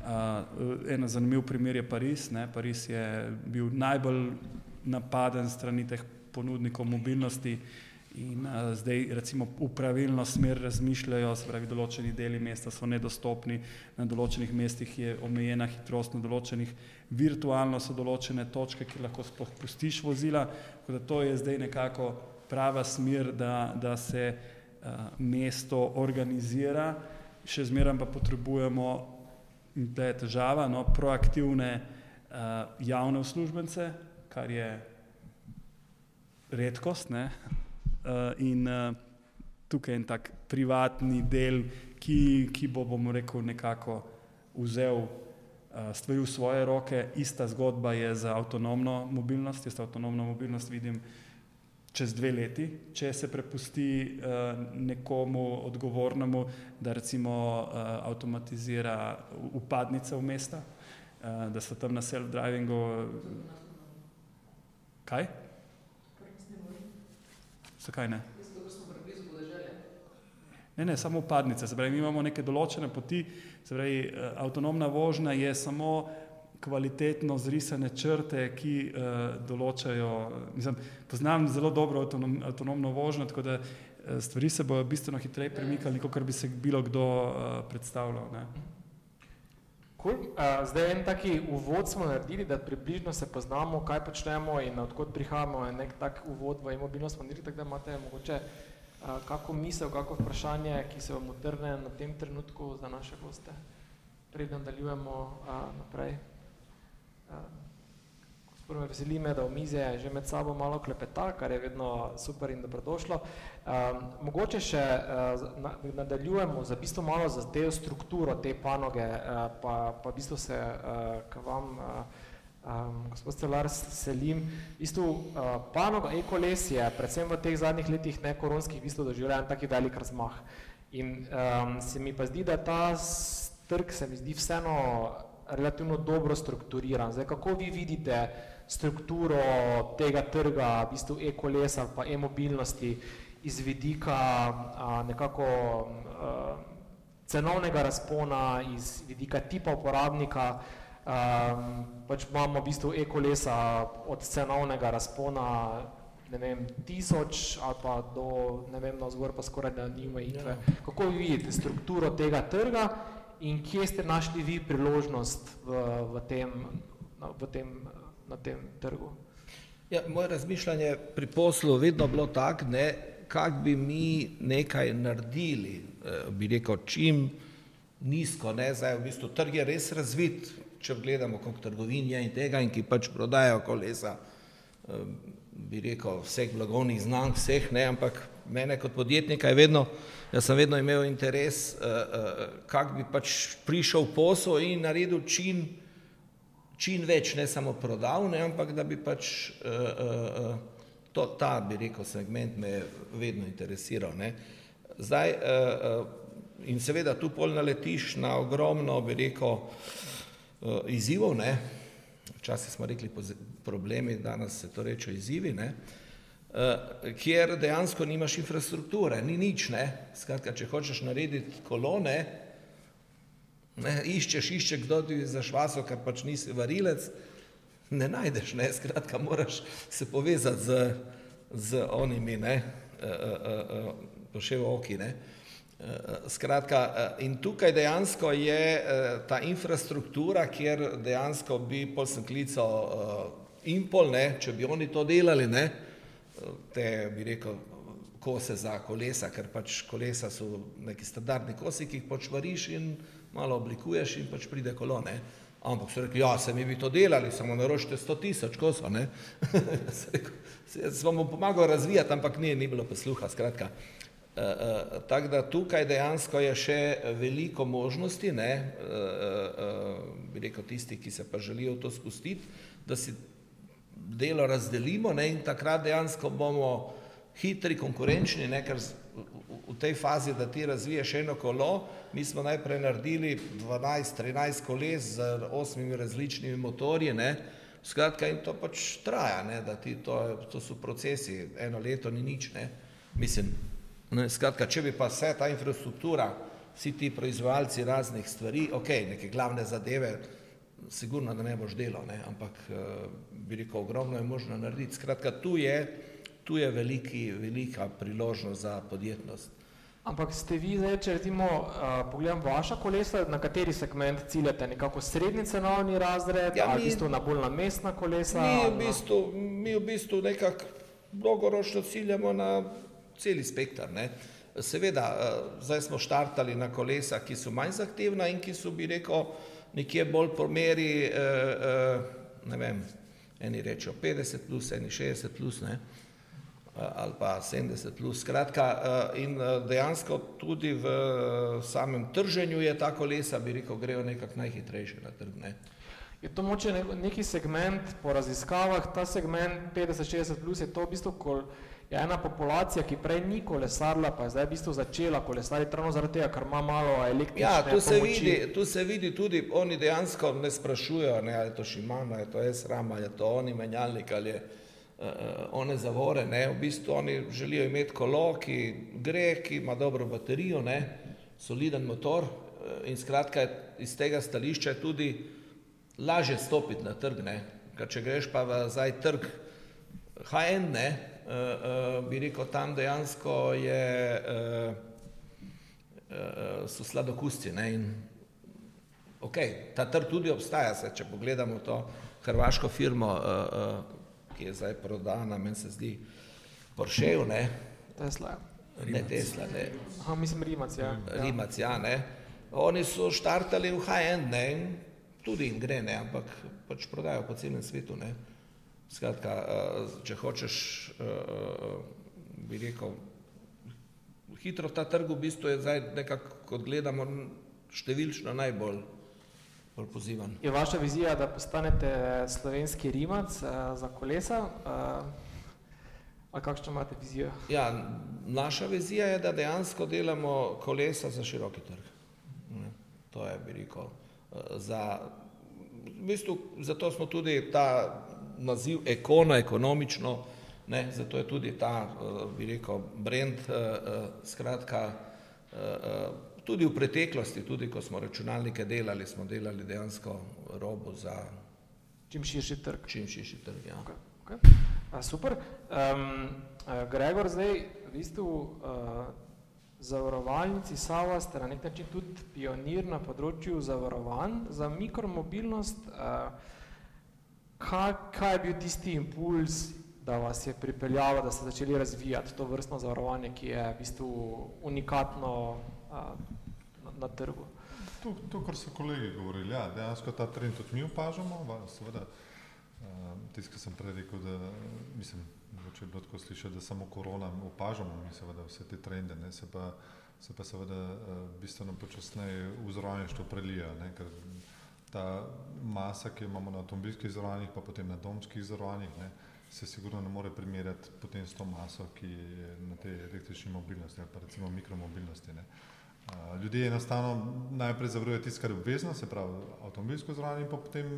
Uh, en zanimiv primer je Pariz. Ne? Pariz je bil najbolj napaden strani teh ponudnikov mobilnosti, uh, in uh, zdaj recimo v pravilno smer razmišljajo, se pravi, določeni deli mesta so nedostopni, na določenih mestih je omejena hitrost, na določenih virtualno so določene točke, kjer lahko sploh pustiš vozila, tako da to je zdaj nekako prava smer, da, da se uh, mesto organizira, še zmeraj pa potrebujemo, da je težava, no, proaktivne uh, javne uslužbence, kar je redkost, ne, in uh, tukaj je en tak privatni del, ki, ki bo, bomo rekel, nekako vzel uh, stvari v svoje roke. Ista zgodba je za avtonomno mobilnost. Jaz avtonomno mobilnost vidim čez dve leti, če se prepusti uh, nekomu odgovornemu, da recimo uh, avtomatizira upadnice v mesta, uh, da so tam na self-drivingu. Kaj? Zakaj ne? Ne, ne, samo upadnice. Pravi, mi imamo neke določene poti, pravi, eh, avtonomna vožnja je samo kvalitetno zrisane črte, ki uh, določajo. Mislim, poznam zelo dobro avtonom, avtonomno vožnjo, tako da uh, stvari se bodo bistveno hitreje premikali, kot bi se bilo kdo uh, predstavljal. Ne. Cool. Uh, zdaj, en taki uvod smo naredili, da približno se poznamo, kaj počnemo in odkot prihajamo. Nek tak uvod v e-mobilnost smo naredili, tako da imate mogoče uh, kako misel, kako vprašanje, ki se vam utrne na tem trenutku za naše goste. Preden nadaljujemo uh, naprej. Uh. Prvo veseli me, da v mize že med sabo malo klepeta, kar je vedno super in dobrodošlo. Um, mogoče še uh, nadaljujemo za bistvo malo za te strukturo te panoge, uh, pa, pa bistvo se uh, k vam, uh, um, gospod Stelar, selim. Bistvo uh, panoga e-koles je predvsem v teh zadnjih letih ne koronskih bistvo doživljajo en taki velik razmah. In um, se mi pa zdi, da ta trg se mi zdi vseeno relativno dobro strukturiran. Zdaj, kako vi vidite, strukturo tega trga, v bistvu e-kolesa pa e-mobilnosti iz vidika a, nekako a, cenovnega razpona, iz vidika tipa uporabnika, a, pač imamo v bistvu e-kolesa od cenovnega razpona ne vem, tisoč ali pa do, ne vem, na zgor pa skoraj da ni omejitve. Ja. Kako vi vidite strukturo tega trga in kje ste našli vi priložnost v, v tem, v tem na tem trgu? Ja, moje razmišljanje pri poslu je vedno bilo tako, kako bi mi nekaj naredili, eh, bi rekel, čim nizko, ne, zdaj v bistvu trg je res razvit, če gledamo kot trgovinje in tega, in ki pač prodajajo kolesa, eh, bi rekel, vseh blagovnih znank, vseh, ne, ampak mene kot podjetnika je vedno, jaz sem vedno imel interes, eh, kako bi pač prišel posel in naredil čim čim več ne samo prodal, ne, ampak da bi pač uh, uh, to, ta, bi rekel, segment me vedno interesiral. Ne. Zdaj, uh, in seveda tu pol naletiš na ogromno, bi rekel, uh, izzivov, ne. Včasih smo rekli problemi, danes se to reče izzivi, ne. Uh, kjer dejansko nimaš infrastrukture, ni nič, ne. Skratka, če hočeš narediti kolone, Ne, iščeš, iščeš, kdo ti za švaso, ker pač nisi varilec, ne najdeš, ne, skratka, moraš se povezati z z onimi, ne, pošev oki, ne. Skratka, in tukaj dejansko je ta infrastruktura, kjer dejansko bi pol sem klical Impol, ne, če bi oni to delali, ne, te bi rekel kose za kolesa, ker pač kolesa so neki standardni kosi, ki jih počvariš in malo oblikuješ in pač pride kolo, ne. Ampak so rekli, ja, se mi bi to delali, samo naročite sto tisoč kosov, ne. Jaz vam bom pomagal razvijati, ampak ni, ni bilo posluha, skratka. Uh, uh, tako da tukaj dejansko je še veliko možnosti, ne, uh, uh, bi rekel tisti, ki se pa želijo to spustiti, da si delo razdelimo ne, in takrat dejansko bomo hitri, konkurenčni, ne, ker v tej fazi, da ti razviješ eno kolo, mi smo najprej naredili 12-13 koles z osmimi različnimi motorji, ne, skratka in to pač traja, ne, da ti to, to so procesi, eno leto ni nič, ne, mislim, ne, skratka, če bi pa vse ta infrastruktura, vsi ti proizvajalci raznih stvari, ok, neke glavne zadeve, sigurno, da ne boš delal, ne, ampak bi rekel, ogromno je možno narediti, skratka, tu je, tu je veliki, velika priložnost za podjetnost. Ampak ste vi zdaj, če recimo uh, pogledam vaša kolesa, na kateri segment ciljate, nekako srednji cenovni razred, ja, ali v bistvu na bolj na mestna kolesa? Mi v bistvu, mi v bistvu nekako dolgoročno ciljamo na celi spektr. Ne. Seveda, uh, zdaj smo štartali na kolesa, ki so manj zahtevna in ki so, bi rekel, nekje bolj po meri, uh, uh, ne vem, eni rečejo 50 plus, eni 60 plus, ne. Uh, ali pa 70 plus. Skratka, eh, in eh, dejansko tudi v samem trženju je ta kolesa, bi rekel, grejo nekako najhitrejše na trg. Ne. Je to moče neki segment po raziskavah, ta segment 50-60 plus je to v bistvu, ko je ena populacija, ki prej ni kolesarila, pa je zdaj v bistvu začela kolesariti ravno zaradi tega, ker ima malo električne ja, tu se pomoči. Vidi, tu se vidi tudi, oni dejansko ne sprašujejo, ne, ali je to Shimano, je to S-Ram, ali je to oni menjalnik, ali je uh, one zavore, ne, v bistvu oni želijo imeti kolo, ki gre, ki ima dobro baterijo, ne, soliden motor uh, in skratka iz tega stališča je tudi lažje stopiti na trg, ne, ker če greš pa v zdaj trg HN, ne, uh, uh, bi rekel, tam dejansko je, uh, uh, so sladokusci, ne, in ok, ta trg tudi obstaja, se, če pogledamo to hrvaško firmo, uh, uh, ki je zdaj prodana, meni se zdi Porsche, ne? Tesla. Ne Tesla, ne. Aha, mislim Rimac, ja. Rimac, ja, ne. Oni so štartali v high-end, ne, in tudi jim gre, ne, ampak pač prodajo po celem svetu, ne. Skratka, eh, če hočeš, eh, bi rekel, hitro ta trg v bistvu je zdaj nekako, kot gledamo, številčno najbolj bolj pozivan. Je vaša vizija, da postanete slovenski rimac uh, za kolesa? Uh, ali kakšno imate vizijo? Ja, naša vizija je, da dejansko delamo kolesa za široki trg. To je, bi rekel, uh, za, v bistvu, zato smo tudi ta naziv ekono, ekonomično, ne, zato je tudi ta, bi rekel, brand, skratka, tudi v preteklosti, tudi ko smo računalnike delali, smo delali dejansko robo za čim širši trg. Čim širši trg, ja. Okay, okay. A, super. Um, Gregor, zdaj v bistvu uh, zavarovalnici Sava ste na nek način tudi pionir na področju zavarovanj za mikromobilnost. Uh, kaj, kaj je bil tisti impuls, da vas je pripeljalo, da ste začeli razvijati to vrstno zavarovanje, ki je v bistvu unikatno na, trgu. To, to, kar so kolegi govorili, ja, dejansko ta trend tudi mi opažamo, seveda, tisti, ki sem prej rekel, da mislim, če je bilo tako slišati, da samo korona opažamo, mi seveda vse te trende, ne, se pa, se pa seveda bistveno počasneje vzrojništvo prelija, ne, ker ta masa, ki jo imamo na avtomobilskih zrovanjih, pa potem na domskih zrovanjih, ne, se sigurno ne more primerjati potem s to maso, ki je na tej električni mobilnosti, ali pa recimo mikromobilnosti, ne. Uh, Ljudje enostavno najprej zavarujejo tisto, kar je obvezno, se pravi avtomobilsko zavarovanje, in potem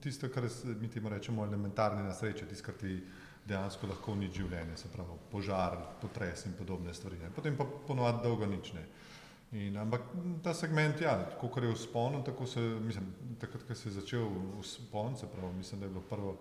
tisto, kar mi temu rečemo elementarne nesreče, tisto, kar ti dejansko lahko uniči življenje, se pravi požar, potres in podobne stvari. Ne. Potem pa ponovadi dolgo nič ne. In, ampak ta segment, ja, tako je v sponu, tako se, mislim, takrat, ko se je začel v spon, se pravi, mislim, da je bilo prvo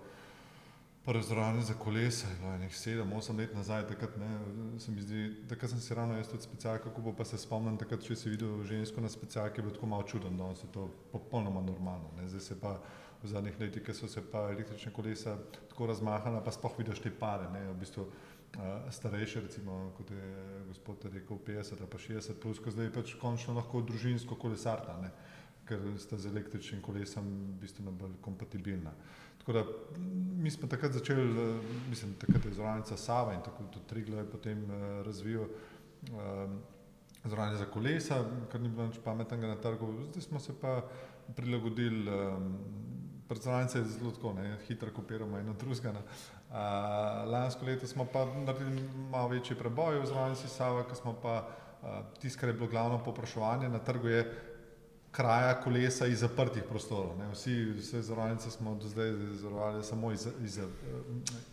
Razravljanje za kolesa je bilo nekaj 7-8 let nazaj, takrat, ne, se mi zdi, takrat sem si ravno jaz tudi specialka, kako pa se spomnim, takrat, če si videl žensko na specialki, je bilo tako malo čudno, da se to popolnoma normalno. Ne. Zdaj se pa v zadnjih letih, ko so se pa električne kolesa tako razmahala, pa spoh vidiš te pare, ne, v bistvu uh, starejše, recimo, kot je gospod rekel, 50 ali pa 60 plus, ko zdaj pač končno lahko družinsko kolesarta, ne, ker sta z električnim kolesom bistveno bolj kompatibilna. Da mi smo takrat začeli, eh, mislim, takrat je zvoranica Sava in tako tudi Triglo je potem uh, razvil uh, eh, zvoranica za kolesa, kar ni bilo nič pametnega na trgu. Zdaj smo se pa prilagodili, um, predstavljalnica je zelo tako, ne, hitro kopiramo eno drugega. Uh, lansko leto smo pa naredili malo večji preboj v zvoranica Sava, ker smo pa uh, tisto, kar je bilo glavno poprašovanje na trgu, je kraja kolesa iz zaprtih prostorov. Ne. Vsi, vse zavarovalnice smo do zdaj zavarovali samo iz, iz,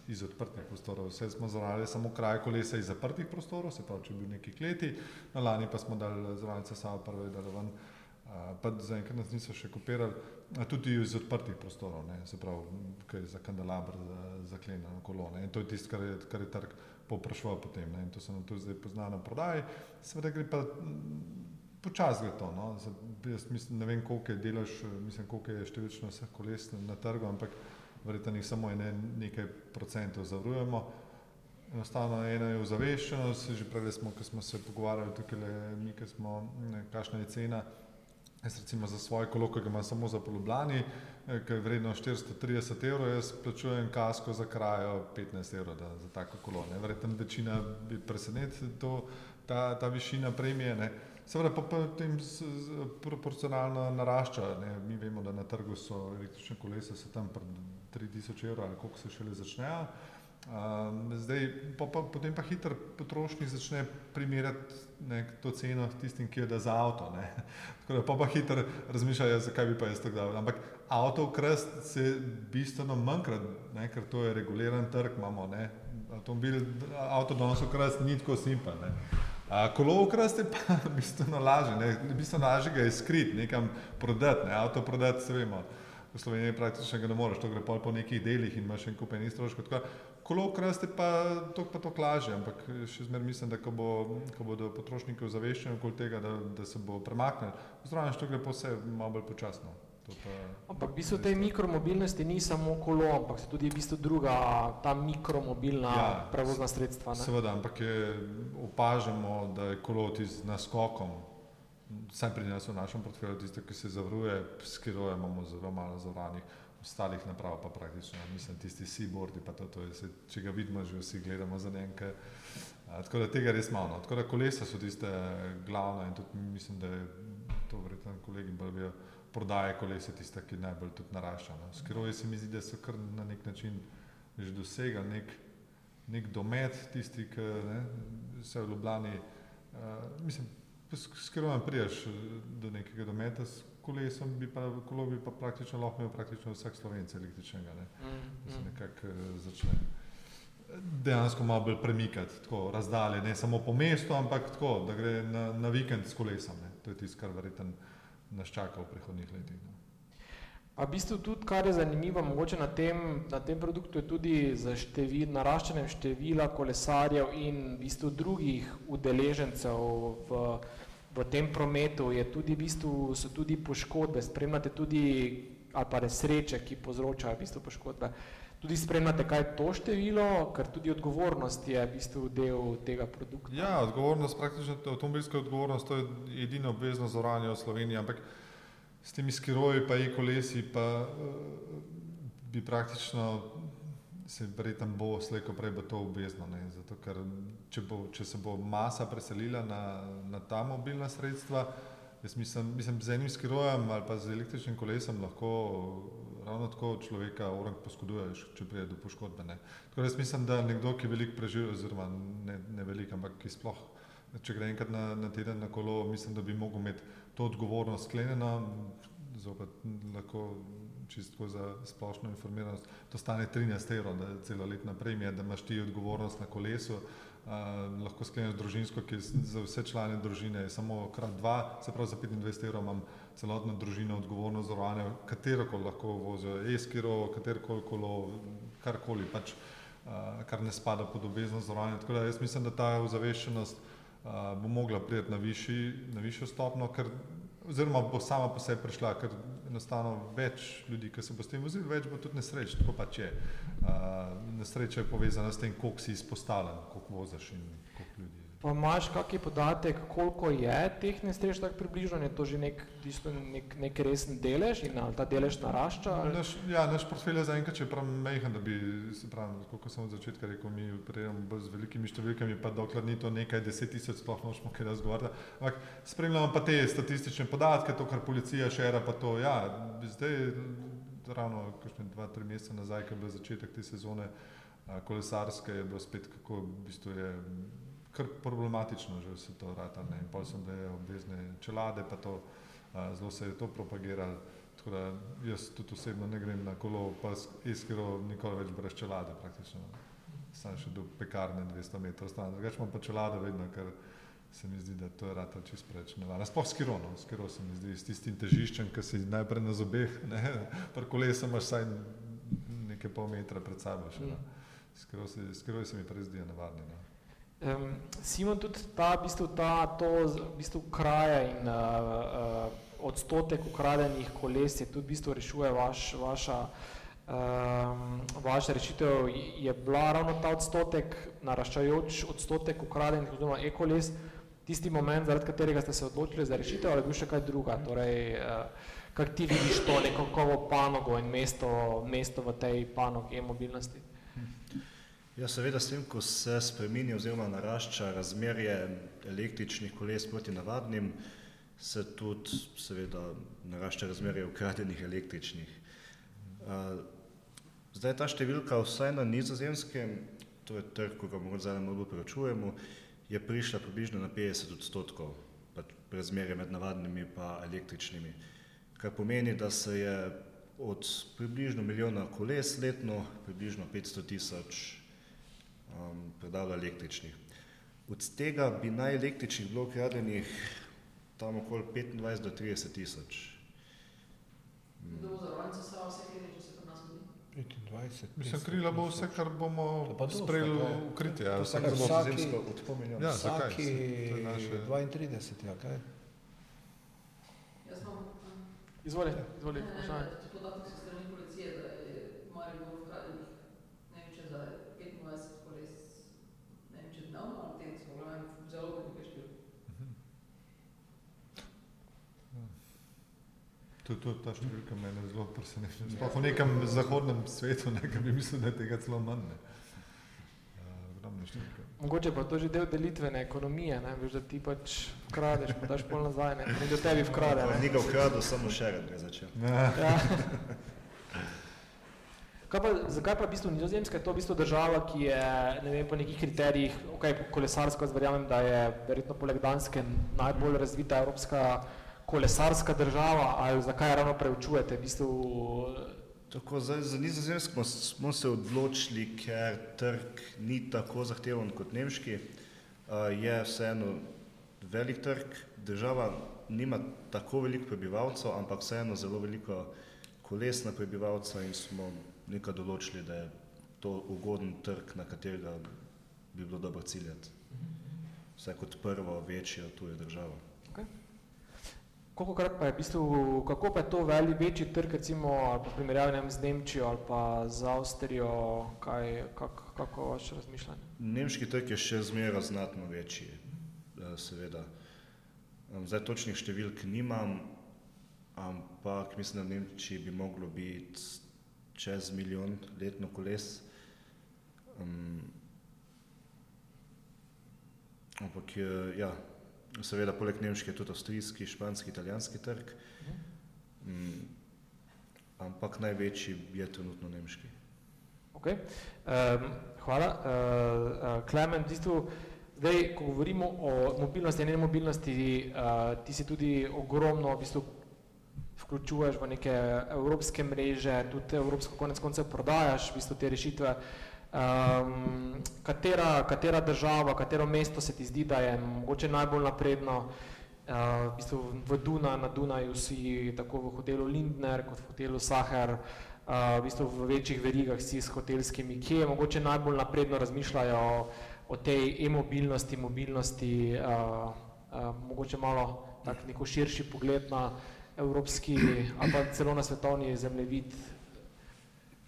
iz odprtih prostorov, vse smo zavarovali samo kraje kolesa iz zaprtih prostorov, se pravi, če bi bil neki kleti, na lani pa smo dali zavarovalnice samo prve, da ven, pa zaenkrat nas niso še kopirali, tudi iz odprtih prostorov, ne. se pravi, kaj za kandelabr, za zaklenjeno kolone. In to je tisto, kar je, kar je trg poprašoval potem. Ne. In to se nam tudi zdaj pozna na prodaji. Seveda gre pa počasi gre to. No. Jaz mislim, ne vem, koliko je delaš, mislim, koliko je številčno vseh koles na trgu, ampak verjetno jih samo ne, nekaj procentov zavrujemo. Enostavno ena je ozaveščenost, že prej smo, ko smo se pogovarjali tukaj, le, mi, ki smo, ne, kakšna je cena. Jaz recimo za svoje kolo, ki ga imam samo za polubljani, eh, ki je vredno 430 evrov, jaz plačujem kasko za krajo 15 evrov da, za tako kolo. Verjetno večina bi presenetila ta, ta višina premije. Ne. Seveda pa potem proporcionalno narašča. Ne. Mi vemo, da na trgu so električne kolesa se tam pred 3000 evrov ali koliko se šele začnejo. Um, zdaj, pa, pa, potem pa hiter potrošnik začne primerjati ne, to ceno tistim, ki je da za avto. Ne. Tako da pa, pa hiter razmišljajo, ja, zakaj bi pa jaz tako dal. Ampak avto v krst se bistveno manjkrat, ne, ker to je reguliran trg, imamo ne. Avtomobil, avto danes v krst ni tako simpel. Kolo krst je pa bistveno lažje, ne, bistveno lažje ga je skrit, nekam prodati, ne, avto prodati, se vemo, v Sloveniji praktično ga ne moreš, to gre pol po nekih delih in imaš en kupen stroškov, tako kolo je pa to pa to lažje, ampak še zmer mislim, da ko, bo, ko bodo potrošniki ozaveščeni okoli tega, da, da se bo premaknil, zdravljeno, to gre pa vse malo bolj počasno. Ampak v bistvu te mikromobilnosti ni samo kolo, ampak so tudi v bistvu druga ta mikromobilna ja, prevozna sredstva. Ne? Seveda, ampak je, opažamo, da je kolo z naskokom, vsaj pri nas v našem portfelju, tisto, ki se zavruje, s kirojem imamo zelo malo zavranih, ostalih naprav pa praktično, mislim, tisti seaboardi, pa to, to je, se, če ga vidimo, že vsi gledamo za nekaj. Tako da tega res malo. No. Tako da kolesa so tiste glavne in tudi mislim, da je to verjetno kolegi bolj vejo prodaje kolesa tista, ki najbolj tudi narašča. No. Skiroji se mi zdi, da so kar na nek način že dosegali nek, nek domet tisti, ki ne, se v Ljubljani, uh, mislim, s skirojem priješ eh, do nekega dometa, s kolesom bi pa, kolo bi pa praktično lahko imel praktično vsak slovenc električnega, ne, mm, da se mm. nekako uh, začne dejansko malo bolj premikati, tako razdalje, ne samo po mestu, ampak tako, da gre na, na vikend s kolesom, ne. to je tisto, kar verjetno nas čaka v prihodnih letih. No. A v bistvu tudi, kar je zanimivo mogoče na tem, na tem produktu, je tudi za števil, naraščanjem števila kolesarjev in v bistvu drugih udeležencev v, v tem prometu je tudi v bistvu, so tudi poškodbe, spremljate tudi ali pa nesreče, ki povzročajo v bistvu poškodbe. Tudi spremljate, kaj je to število, ker tudi odgovornost je v bistvu del tega produkta. Ja, odgovornost, praktično avtomobilska odgovornost, to je edino obvezno zoranje v Sloveniji, ampak s temi skiroji pa e-kolesi pa uh, bi praktično se verjetno bo slejko prej bo to obvezno, ne? zato ker če, bo, če se bo masa preselila na, na ta mobilna sredstva, jaz mislim, mislim z enim skirojem ali pa z električnim kolesom lahko ravno tako človeka orang poškoduješ, če pride do poškodbe. Ne. Tako da jaz mislim, da nekdo, ki veliko preživi, oziroma ne, ne veliko, ampak ki sploh, če gre enkrat na, na teden na kolo, mislim, da bi mogel imeti to odgovornost sklenjeno, zopet lahko čisto za splošno informiranost, to stane 13 evrov, da je celoletna premija, da imaš ti odgovornost na kolesu, Uh, lahko skleneš družinsko, ki je za vse člane družine samo krat dva, se pravi za 25 evrov imam celotna družina odgovorno za rovanje, katero koli lahko vozijo, eskiro, katero koli kolo, karkoli, pač, uh, kar ne spada pod obvezno zavarovanje. Tako da jaz mislim, da ta ozaveščenost uh, bo mogla priti na, na višjo stopno, ker, oziroma bo sama po sebi prišla, ker enostavno več ljudi, ki se bo s tem vozil, več bo tudi nesreč, tako pač je. Uh, nesreča je povezana s tem, koliko si izpostavljen, koliko voziš in. Pa imaš kakšen podatek, koliko je teh nesreč, tako približno, je to že nek, nek, nek resen delež in ali ta delež narašča? Ali? Naš, ja, naš portfelj je zaenkrat, če prav mehen, da bi, se pravi, kot sem od začetka rekel, mi prejemamo z velikimi številkami, pa dokler ni to nekaj deset tisoč, sploh nočemo kaj razgovarjati. Ampak spremljamo pa te statistične podatke, to, kar policija šera, pa to, ja, zdaj, ravno kakšne dva, tri mesece nazaj, ko je bil začetek te sezone kolesarske, je bilo spet, kako v bistvu je kar problematično, že se to rata. Ne. Pol sem, da je obvezne čelade, pa to a, zelo se je to propagiralo. Tako da jaz tudi osebno ne grem na kolo, pa iskero nikoli več brez čelade praktično. Sam še do pekarne 200 metrov stran. Drugač imam pa čelade vedno, ker se mi zdi, da to je rata čist preč nevarno. Sploh skiro, no. skiro se mi zdi s tistim težiščem, ki si najprej na zobeh, ne. Par kolesa imaš saj nekaj pol metra pred sabo še. No. Skiro, se, skiro se mi prej zdijo nevarni. No. Um, Simon, tudi ta, v bistvu, ta to, v bistvu, kraje in uh, uh, odstotek ukradenih koles je tudi v bistvu rešuje vaš, vaša, um, vaša rešitev. Je bila ravno ta odstotek, naraščajoč odstotek ukradenih oziroma e-koles, tisti moment, zaradi katerega ste se odločili za rešitev, ali je bil še kaj druga? Torej, uh, kako ti vidiš to neko panogo in mesto, mesto v tej panogi e-mobilnosti? Ja, seveda, s tem, ko se spremeni oziroma narašča razmerje električnih koles proti navadnim, se tudi seveda narašča razmerje ukradenih električnih. Zdaj ta številka vsaj na nizozemskem, to je trg, ko ga morda zdaj malo preučujemo, je prišla približno na 50 odstotkov pač razmerje med navadnimi pa električnimi. Kar pomeni, da se je od približno milijona koles letno približno 500 tisoč um, predalo električnih. Od tega bi naj električnih bilo ukradenih tam okoli 25 do 30 tisoč. Kdo za rojence se vse krije, če se pri nas zgodi? 25. Mislim, krila bo vse, kar bomo sprejeli v kritje. Ja, vsak bo vsaki, zimsko odpominjal. Ja, vsaki 32, ja, kaj? Jaz imam... Izvolite, izvolite. Podatek se strani policije, da je Maribor ukradenih, ne vem, če za 25 To, to, ta številka me zelo preseneča. Sploh v nekem zahodnem svetu, ne, bi mislil, da je tega celo manj. Mogoče pa to že del delitvene ekonomije, ne, veš, da ti pač kradeš, pa daš pol nazaj, ne, ne do tebi vkrade. Ne. Ni ga vkradil, samo še ga je začel. Ja. Kaj pa, zakaj pa v bistvu nizozemska je to v bistvu država, ki je, ne vem, po nekih kriterijih, ok, kolesarsko, jaz verjamem, da je verjetno poleg Danske najbolj razvita evropska kolesarska država ali zakaj ravno preučujete? V bistvu... Tako, za, za nizozemsko smo se odločili, ker trg ni tako zahteven kot nemški. Uh, je vseeno velik trg, država nima tako veliko prebivalcev, ampak vseeno zelo veliko koles na prebivalca in smo nekaj določili, da je to ugoden trg, na katerega bi bilo dobro ciljati. Vse kot prvo večjo tujo državo. Kolikokrat pa je v bistvu, kako pa je to veli večji trg, recimo, ali pa primerjavi z Nemčijo ali pa z Avstrijo, kaj, kak, kako vaše razmišljanje? Nemški trg je še zmeraj znatno večji, eh, seveda. Zdaj točnih številk nimam, ampak mislim, da v Nemčiji bi moglo biti čez milijon letno koles. Um, ampak ja, seveda poleg nemške tudi avstrijski, španski, italijanski trg, mm, ampak največji je trenutno nemški. Okay. Um, hvala. Uh, Klemen, v bistvu, zdaj, ko govorimo o mobilnosti in nemobilnosti, uh, ti si tudi ogromno v bistvu, vključuješ v neke evropske mreže, tudi evropsko konec koncev prodajaš v bistvu, te rešitve. Uh, Um, katera, katera država, katero mesto se ti zdi, da je mogoče najbolj napredno? Uh, v, bistvu v Duna, na Dunaju si tako v hotelu Lindner kot v hotelu Saher. v, bistvu v večjih verigah si s hotelskimi, kje mogoče najbolj napredno razmišljajo o, o tej e-mobilnosti, mobilnosti, uh, uh, mogoče malo tak neko širši pogled na evropski ali pa celo na svetovni zemljevid.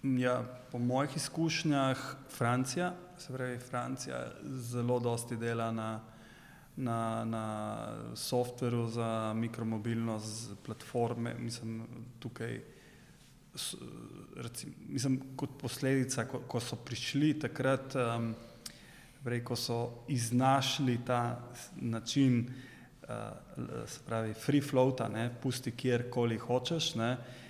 Ja, po mojih izkušnjah Francija, se pravi Francija zelo dosti dela na, na, na softveru za mikromobilnost, platforme, mislim tukaj recim, mislim, kot posledica, ko, ko so prišli takrat, um, prej, ko so iznašli ta način, uh, se pravi, free floata, ne, pusti kjerkoli hočeš, ne, uh,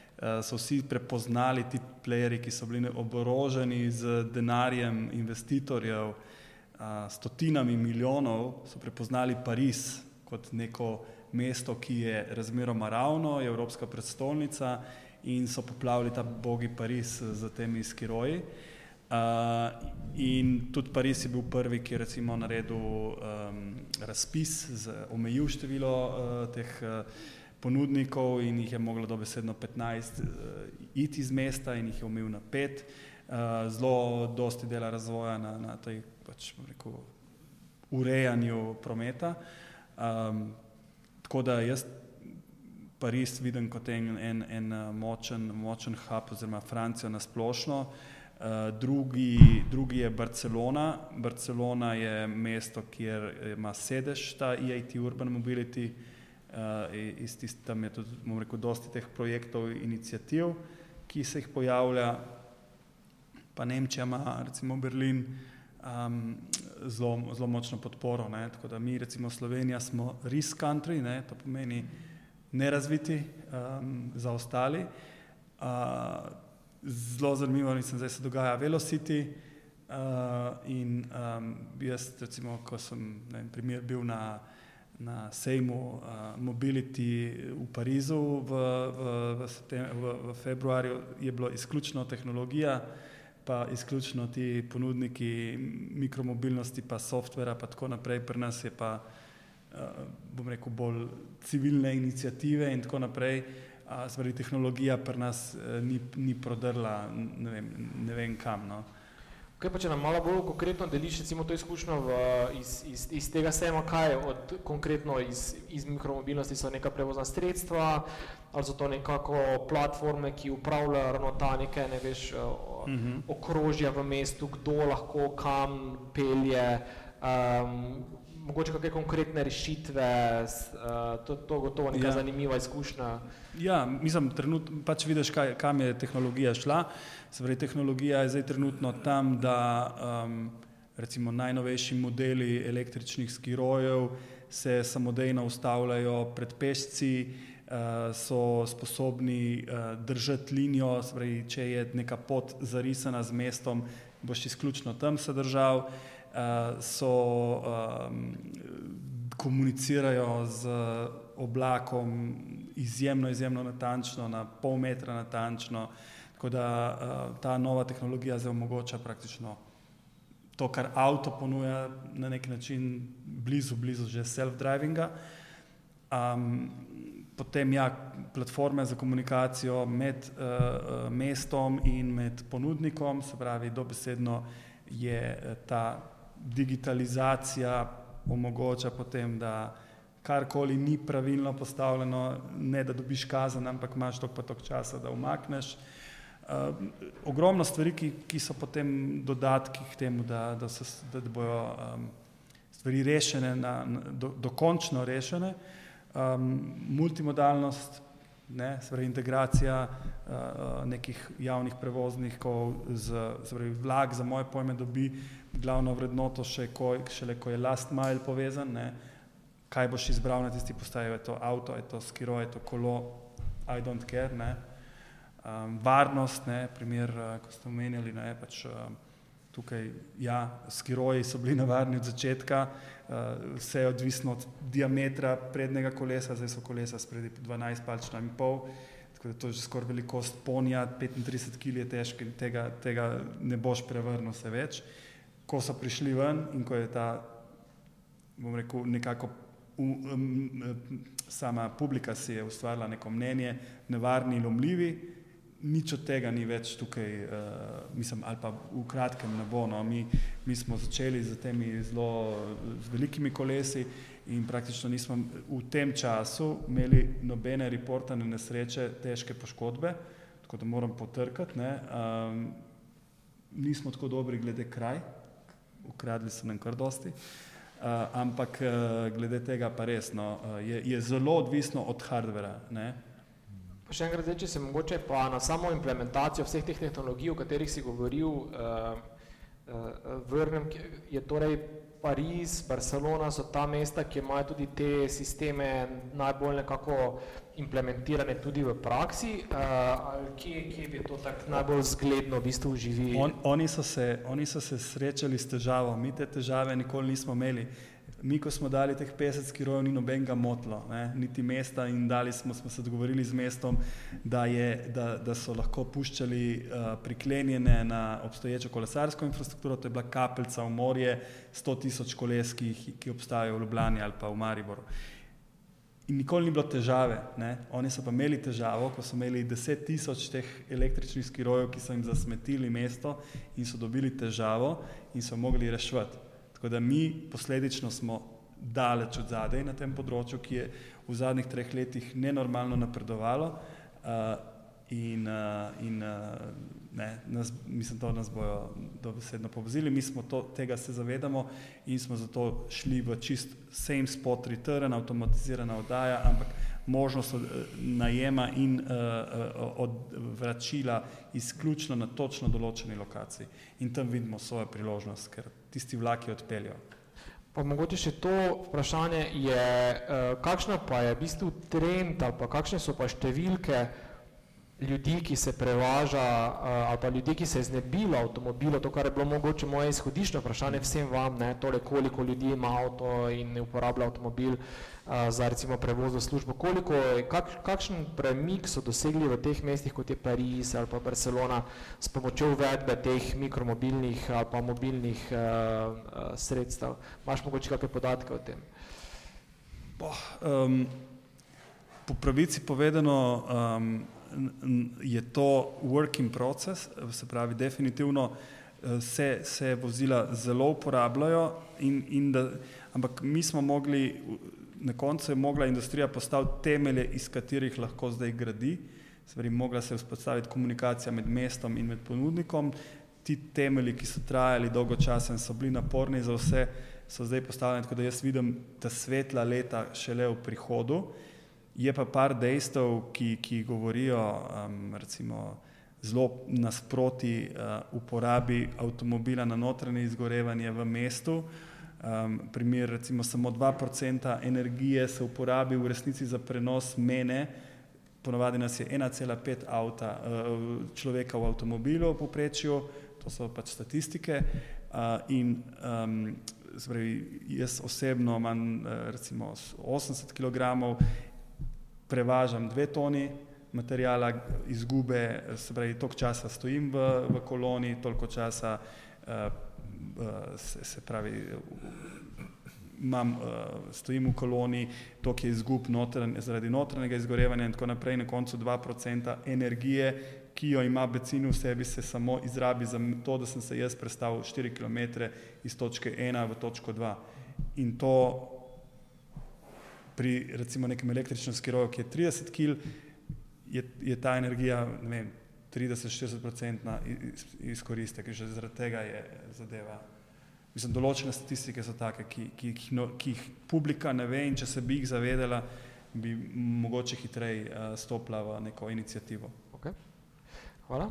so vsi prepoznali ti playeri, ki so bili oboroženi z denarjem investitorjev, uh, stotinami milijonov, so prepoznali Pariz kot neko mesto, ki je razmeroma ravno, je evropska predstolnica in so poplavili ta bogi Pariz z temi skiroji. Uh, in tudi Pariz je bil prvi, ki je recimo naredil um, razpis, z, omejil število uh, teh uh, ponudnikov in jih je moglo dobesedno 15 uh, iti iz mesta in jih je omejil na 5. Uh, zelo dosti dela razvoja na, na tej pač, rekel, urejanju prometa. Um, tako da jaz Pariz vidim kot en, en, en eh, močen, močen hub oziroma Francijo na splošno. Uh, drugi, drugi je Barcelona. Barcelona je mesto, kjer ima sedež ta EIT Urban Mobility. Uh, iz tist, tam je tudi, bomo rekel, dosti teh projektov in inicijativ, ki se jih pojavlja. Pa Nemčija ima, recimo Berlin, um, zelo, zelo močno podporo. Ne? Tako da mi, recimo Slovenija, smo risk country, ne? to pomeni, nerazviti, um, zaostali. Uh, zelo zanimivo, mislim, da se dogaja Velocity. Uh, in um, jaz, recimo, ko sem vem, primer, bil na, na sejmu uh, Mobility v Parizu v, v, v, septem, v, v februarju, je bilo izključno tehnologija, pa izključno ti ponudniki mikromobilnosti, pa softvera, pa tako naprej. Pri nas je pa uh, bom rekel, bolj civilne inicijative in tako naprej. Spravi, tehnologija pri nas eh, ni, ni prodrla ne vem, ne vem kam. No. Kaj pa če nam malo bolj konkretno deliš recimo to izkušnjo v, iz, iz, iz tega sema, kaj od konkretno iz, iz mikromobilnosti so neka prevozna sredstva, ali so to nekako platforme, ki upravljajo ravno ta neke, ne veš, uh -huh. Mhm. okrožja v mestu, kdo lahko kam pelje, um, mogoče kakšne konkretne rešitve, uh, to, to gotovo neka ja. zanimiva izkušnja. Ja, mislim, trenutno pač vidiš, kaj, kam je tehnologija šla. Pravi, tehnologija je zdaj trenutno tam, da um, recimo najnovejši modeli električnih skirojev se samodejno ustavljajo pred pešci, uh, so sposobni uh, držati linijo, pravi, če je neka pot zarisana z mestom, boš izključno tam se držal. Uh, uh, so um, komunicirajo z oblakom izjemno, izjemno natančno, na pol metra natančno, tako da uh, ta nova tehnologija zdaj omogoča praktično to, kar avto ponuja na nek način blizu, blizu že self-drivinga. Um, potem ja, platforme za komunikacijo med uh, mestom in med ponudnikom, se pravi, dobesedno je ta digitalizacija omogoča potem, da karkoli ni pravilno postavljeno, ne da dobiš kazen, ampak imaš toliko pa toliko časa, da umakneš. Uh, ogromno stvari, ki, ki so potem dodatki k temu, da, da, so, da, da bojo um, stvari rešene, na, na, do, dokončno rešene. Um, multimodalnost, ne, spravi, integracija uh, nekih javnih prevoznikov z, spravi, vlak za moje pojme dobi glavno vrednoto še ko, šele, ko je last mile povezan, ne, kaj boš izbral na tisti postaji, je to avto, je to skiro, je to kolo, I don't care, ne. Um, varnost, ne, primer, uh, ko ste omenjali, ne, pač uh, tukaj, ja, skiroji so bili navarni od začetka, uh, vse je odvisno od diametra prednjega kolesa, zdaj so kolesa spredi 12 palčna in pol, tako da to je že skoraj velikost ponja, 35 kg je težko in tega, tega ne boš prevrnil se več. Ko so prišli ven in ko je ta, bom rekel, nekako um, um, sama publika si je ustvarila neko mnenje, nevarni, lomljivi, nič od tega ni več tukaj, uh, mislim, ali pa v kratkem ne bo. No. Mi, mi smo začeli z temi zelo z velikimi kolesi in praktično nismo v tem času imeli nobene reportane nesreče, težke poškodbe, tako da moram potrkati. Um, nismo tako dobri glede kraj, ukradli so nam kar dosti. Uh, ampak uh, glede tega pa resno, uh, je, je zelo odvisno od hardvera. Še enkrat, zdaj, če se mogoče pa na samo implementacijo vseh teh tehnologij, o katerih si govoril, uh, uh, vrnem, je torej Pariz, Barcelona so ta mesta, ki imajo tudi te sisteme najbolj nekako implementirane tudi v praksi, ali kje, kje bi to tako najbolj zgledno v bistvu živi? On, oni, so se, oni so se srečali s težavo, mi te težave nikoli nismo imeli. Mi, ko smo dali teh 50 kilojev, ni nobenega motlo, ne? niti mesta in dali smo, smo se dogovorili z mestom, da, je, da, da so lahko puščali uh, priklenjene na obstoječo kolesarsko infrastrukturo, to je bila kapljica v morje, 100 tisoč koles, ki, ki obstajajo v Ljubljani ali pa v Mariboru. In nikoli ni bilo težave, ne? oni so pa imeli težavo, ko so imeli 10 tisoč teh električnih skirojev, ki so jim zasmetili mesto in so dobili težavo in so mogli reševati. Tako da mi posledično smo daleč od zadaj na tem področju, ki je v zadnjih treh letih nenormalno napredovalo uh, in, uh, in uh, ne, nas, mislim, da nas bojo dobesedno povozili. Mi smo to, tega se zavedamo in smo zato šli v čist same spot return, avtomatizirana oddaja, ampak možnost najema in uh, odvračila izključno na točno določeni lokaciji. In tam vidimo svojo priložnost, ker tisti vlaki odpeljajo. Pa mogoče še to vprašanje je, uh, kakšna pa je v bistvu trend ali pa kakšne so pa številke ljudi, ki se prevaža uh, ali pa ljudi, ki se znebilo avtomobilo, to, kar je bilo mogoče moje izhodiščno vprašanje vsem vam, ne, tole koliko ljudi ima avto in ne uporablja avtomobil, uh, za recimo prevoz v službo. Koliko, kak, kakšen premik so dosegli v teh mestih, kot je Pariz ali pa Barcelona, s pomočjo uvedbe teh mikromobilnih ali pa mobilnih uh, sredstev? Imaš mogoče kakšne podatke o tem? Boh, um, po pravici povedano um, je to work in process, se pravi definitivno se, se vozila zelo uporabljajo in, in da, ampak mi smo mogli na koncu je mogla industrija postaviti temelje, iz katerih lahko zdaj gradi. Stvari, mogla se je vzpostaviti komunikacija med mestom in med ponudnikom. Ti temelji, ki so trajali dolgo časa in so bili naporni za vse, so zdaj postavljeni, tako da jaz vidim ta svetla leta šele v prihodu. Je pa par dejstev, ki, ki govorijo um, recimo zelo nasproti uh, uporabi avtomobila na notranje izgorevanje v mestu. Um, primer, recimo, samo 2% energije se uporabi v resnici za prenos mene, ponovadi nas je 1,5 avta uh, človeka v avtomobilu v poprečju, to so pač statistike. Uh, in um, zbrej, jaz osebno imam recimo 80 kg, prevažam dve toni materijala, izgube, se pravi, toliko časa stojim v, v koloni, toliko časa uh, se, se pravi, imam, uh, stojim v koloni, to, ki je izgub notran, zaradi notranjega izgorevanja in tako naprej, na koncu 2% energije, ki jo ima benzin v sebi, se samo izrabi za to, da sem se jaz predstavil 4 km iz točke 1 v točko 2. In to pri recimo nekem električnem skiroju, ki je 30 kg, je, je ta energija, ne vem, 30-40% izkoristek, že zaradi tega je zadeva. Mislim, določene statistike so take, ki, ki, ki, no, ki jih publika ne ve in če se bi jih zavedala, bi mogoče hitreje uh, stopila v neko inicijativo. Okay. Hvala.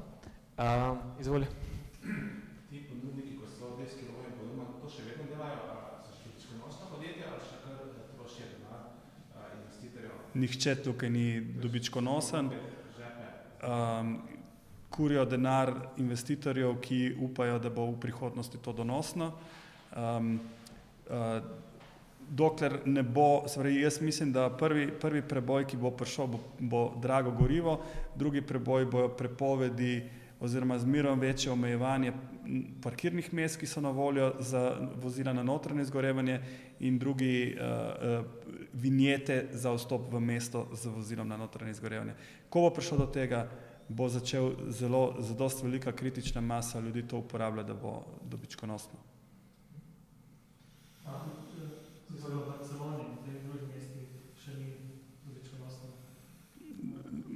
Uh, izvoli. Ti ponudniki, ko so deski roje podobno, to še vedno delajo, so še dobičkonosna podjetja ali še kar trošijo denar investitorjev? Nihče tukaj ni dobičkonosen. Um, kurijo denar investitorjev, ki upajo, da bo v prihodnosti to donosno. Um, uh, dokler ne bo, spravi, jaz mislim, da prvi, prvi preboj, ki bo prišel, bo, bo drago gorivo, drugi preboj bojo prepovedi oziroma zmerom večje omejevanje parkirnih mest, ki so na voljo za vozila na notranje izgorevanje in drugi uh, uh, vinjete za vstop v mesto z vozilom na notranje izgorevanje. Ko bo prišlo do tega, bo začel zelo, zelo velika kritična masa ljudi to uporabljati, da bo dobičkonosno.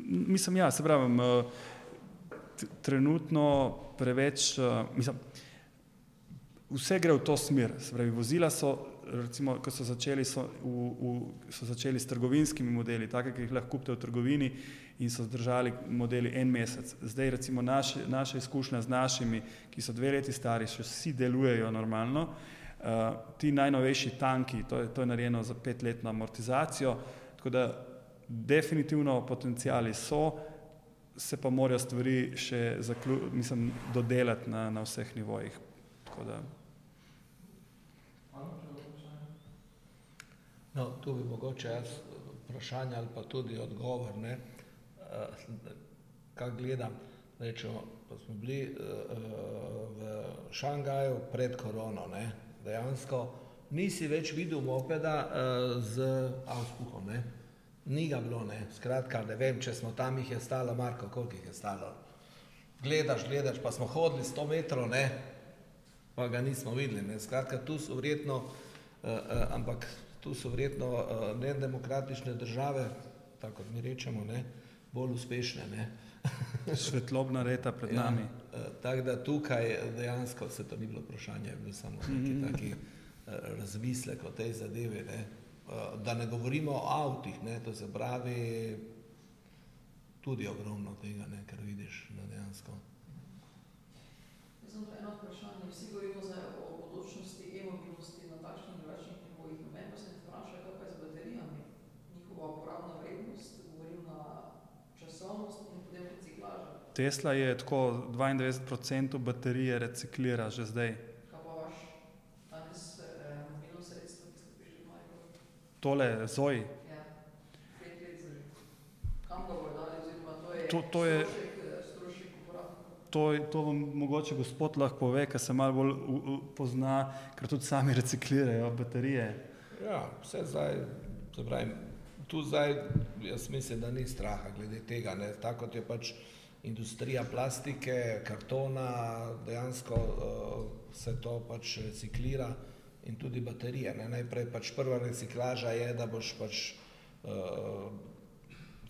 Mislim, ja, se pravim, trenutno preveč, mislim, vse gre v to smer, se pravi, vozila so, recimo, ko so začeli, so, v, v, so začeli s trgovinskimi modeli, take, ki jih lahko kupite v trgovini in so zdržali modeli en mesec. Zdaj recimo naše, naša izkušnja z našimi, ki so dve leti stari, še vsi delujejo normalno, uh, ti najnovejši tanki, to je, to je narejeno za petletno amortizacijo, tako da definitivno potencijali so, se pa morajo stvari še zaklu, mislim, dodelati na, na vseh nivojih. Tako da. No, tu bi mogoče jaz vprašanje ali pa tudi odgovor, ne, kaj gledam, rečemo, pa smo bili v Šangaju pred korono, ne, dejansko nisi več videl mopeda z auspuhom, ne, ni ga bilo, ne, skratka, ne vem, če smo tam, jih je stalo, Marko, koliko jih je stalo? Gledaš, gledaš, pa smo hodili sto metrov, ne, pa ga nismo videli, ne, skratka, tu so verjetno, ampak tu so verjetno nedemokratične države, tako kot mi rečemo, ne, bolj uspešne, ne. Svetlobna leta pred nami. Ja, tako da tukaj dejansko se to ni bilo vprašanje, je bil samo neki taki razmislek o tej zadevi, ne. Da ne govorimo o avtih, ne, to se pravi tudi ogromno tega, ne, kar vidiš na dejansko. Jaz imam pa eno vprašanje, vsi govorimo zdaj o bodočnosti e-mobilnosti na takšnih in drugačnih nivojih, noben pa se ne vpraša, kaj pa je z baterijami, njihova uporabna vrednost, govorim na časovnost in potem reciklaža. Tesla je tako dvaindevetdeset procentov baterije reciklira že zdaj. Maribor? Tole Zoe, Ja, to je To- to je- uporabnika? to, je- to vam mogoče gospod lahko pove, ker se malo bolj u, u, pozna, ker tudi sami reciklirajo baterije. Ja, vse zdaj, se pravi, tu zdaj, jaz mislim, da ni straha glede tega, ne, tako kot je pač industrija plastike, kartona, dejansko uh, se to pač reciklira in tudi baterije, ne, najprej pač prva reciklaža je, da boš pač uh,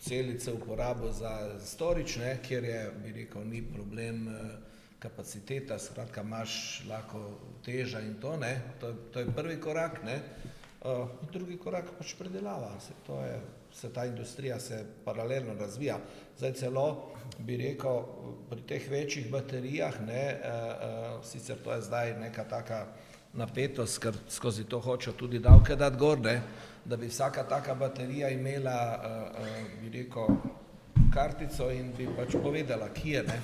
celice uporabil za storič, ne, kjer je, bi rekel, ni problem uh, kapaciteta, skratka imaš lahko teža in to, ne, to, to je prvi korak, ne. Uh, drugi korak pač predelava, se, to je, se ta industrija se paralelno razvija. Zdaj celo bi rekel, pri teh večjih baterijah, ne, uh, uh, sicer to je zdaj neka taka napetost, ker skozi to hočejo tudi davke dati gor, ne, da bi vsaka taka baterija imela, uh, uh, bi rekel, kartico in bi pač povedala, kje, ne,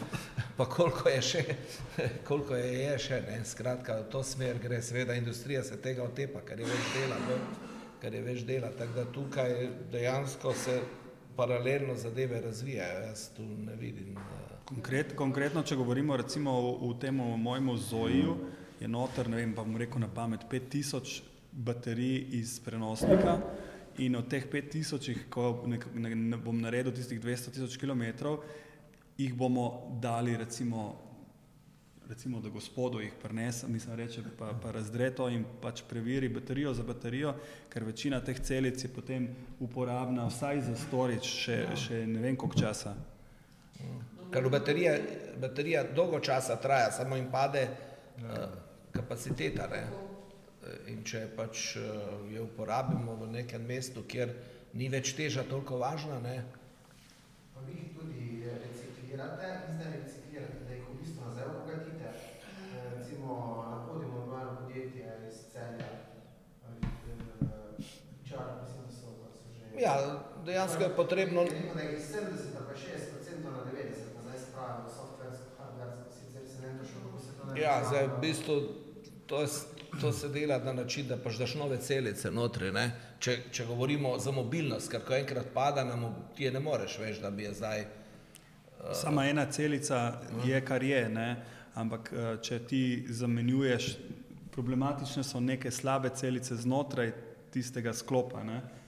pa koliko je še, koliko je, je še, ne, skratka, v to smer gre, seveda industrija se tega otepa, ker je več dela, ne, ker je več dela, tako da tukaj dejansko se paralelno zadeve razvijajo, jaz tu ne vidim. eh, Konkret, konkretno, če govorimo recimo o, o tem mojemu Zoju, je noter, ne vem, pa bom rekel na pamet, 5000 baterij iz prenosnika in od teh 5000, ko ne, ne, ne bom naredil tistih 200 tisoč kilometrov, jih bomo dali recimo, recimo da gospodu jih prinese, mislim reče, pa, pa razdre to in pač preveri baterijo za baterijo, ker večina teh celic je potem uporabna vsaj za storage še, še ne vem koliko časa. Ker v baterije, baterija dolgo časa traja, samo jim pade uh, kapaciteta. Ne? In če pač uh, jo uporabimo v nekem mestu, kjer ni več teža toliko važna, ne? Pa vi jih tudi reciklirate in zdaj reciklirate, da jih v bistvu nazaj obogatite. Eh, Recimo na podimu ima eno podjetje iz Celja, ali eh, Čar, mislim, da so, pa so že... Ja, dejansko je potrebno. Recimo, da jih iz 70 ali pa 60 na 90 nazaj spravijo, softversko, hardversko, sicer se ne točno, kako se to naredi. Ja, zdaj v bistvu to, je, to se dela na način, da pač daš nove celice notri, ne? Če, če govorimo za mobilnost, ker ko enkrat pada, na mo- ti je ne moreš več, da bi je zdaj Sama ena celica je, kar je, ne? ampak eh, če ti zamenjuješ, problematične so neke slabe celice znotraj tistega sklopa, ne?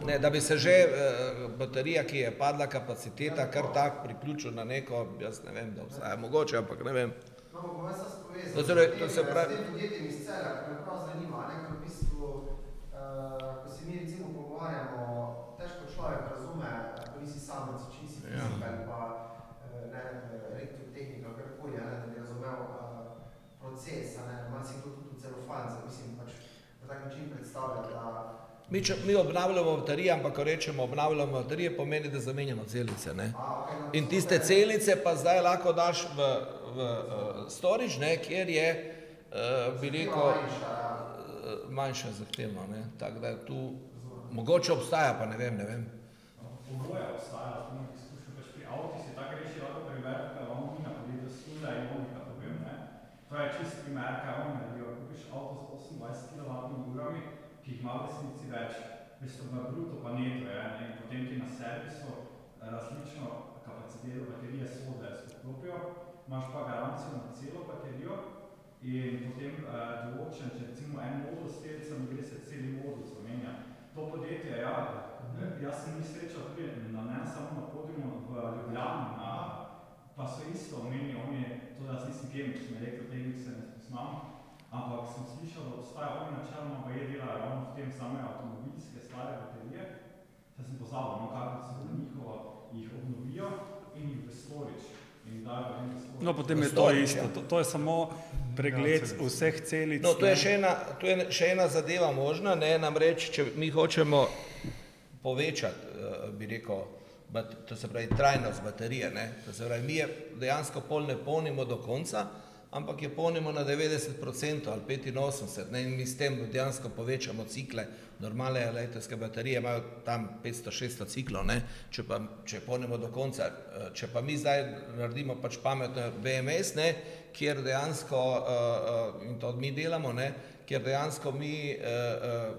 Ne, da bi se že eh, baterija, ki je padla, kapaciteta, kar tak priključil na neko, jaz ne vem, da obstaja mogoče, ampak ne vem. No, bom jaz vas povezal. No, torej, to se pravi- tem podjetjem iz Celja, ki me prav zanima, ne, ker v bistvu, uh, ko se mi recimo pogovarjamo, težko človek razume, eh, ko nisi sam, če nisi Ja. fizik ali pa eh, ne, eh, elektrotehnika, karkoli, ne, da bi razumel uh, proces, ne, malo si kdo tudi celofan, zdaj mislim pač na tak način predstavljati, da Mi, če, mi obnavljamo baterije, ampak ko rečemo obnavljamo baterije, pomeni, da zamenjamo celice. Ne? In to tiste je- celice pa zdaj lahko daš v, v uh, storage, ne, kjer je, uh, ja. uh, manjša zahtevno. ne. Tako da tu mogoče obstaja, pa ne vem, ne vem. Oboje obstaja, to imam izkušnjo, pač pri avtih si tak reči lahko primer, da imamo mi na podjetju Sula in Monika, povem, ne. To je čist primer, kaj oni naredijo. Kupiš avto z 28 kW urami, ki jih ima v resnici več, v bistvu na bruto pa neto, je, ne, in potem ti na servisu eh, različno kapaciteto baterije sode sklopijo, imaš pa garancijo na celo baterijo in potem eh, določen, če recimo en modul s celicami, gre se celi modul zamenja. To podjetje, ja, eh, jaz sem jih srečal tudi na ne samo na podiumu v Ljubljani, na, pa so isto omenili, oni, to da jaz nisem kemik, sem elektrotehnik, se ne spoznam, ampak sem slišal, da obstaja oni načeloma pa je delajo ravno v tem same avtomobilske stare baterije, Saj sem pozabil, no, kako se da njihovo jih obnovijo in jih v storage in dajo potem v storage. No, potem je to isto. ja. To, to je samo pregled vseh celic. No, to je še ena, to je še ena zadeva možna, ne, namreč, če mi hočemo povečati, eh, bi rekel, bat, to se pravi trajnost baterije, ne, to se pravi, mi je dejansko pol ne polnimo do konca, ampak je polnimo na 90% ali 85%, ne, in mi s tem dejansko povečamo cikle, normalne električne baterije imajo tam 500-600 ciklov, ne, če pa, če polnimo do konca, eh, če pa mi zdaj naredimo pač pametno BMS, ne, kjer dejansko, uh, in to mi delamo, ne, kjer dejansko mi, uh,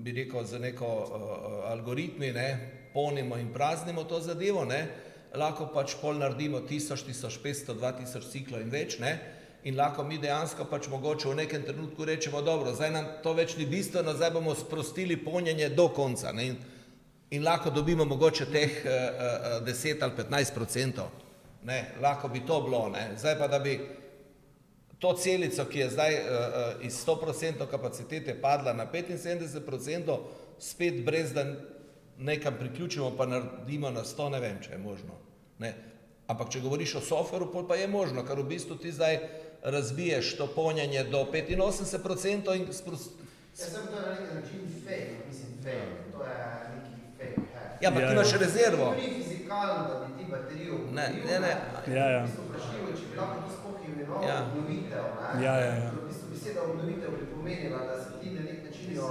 bi rekel, z neko uh, algoritmi, ne, polnimo in praznimo to zadevo, ne, lahko pač pol naredimo 1000, 1500, 2000 ciklov in več, ne, in lahko mi dejansko pač mogoče v nekem trenutku rečemo, dobro, zdaj nam to več ni bistveno, zdaj bomo sprostili polnjenje do konca, ne, in, in lahko dobimo mogoče teh uh, uh, 10 ali 15 procentov. Ne, lahko bi to bilo, ne. zdaj pa da bi to celico, ki je zdaj uh, uh, iz 100% kapacitete padla na 75%, spet brez da nekam priključimo, pa naredimo na 100, ne vem, če je možno. Ne. Ampak če govoriš o softveru, pa je možno, ker v bistvu ti zdaj razbiješ to polnjenje do 85% in sprost... Jaz sem to na neki način fake, mislim fake, to je neki fake hack. Ja, ampak Ja, imaš ja. rezervo. Ni fizikalno, da bi ti baterijo Ne, ne, ne. Ja, ja. V bistvu vprašljivo, če bi lahko to sploh imenoval Ja. obnovitev, ne? Ja, ja, ja. V bistvu beseda obnovitev bi pomenila, da se ti na nek način jo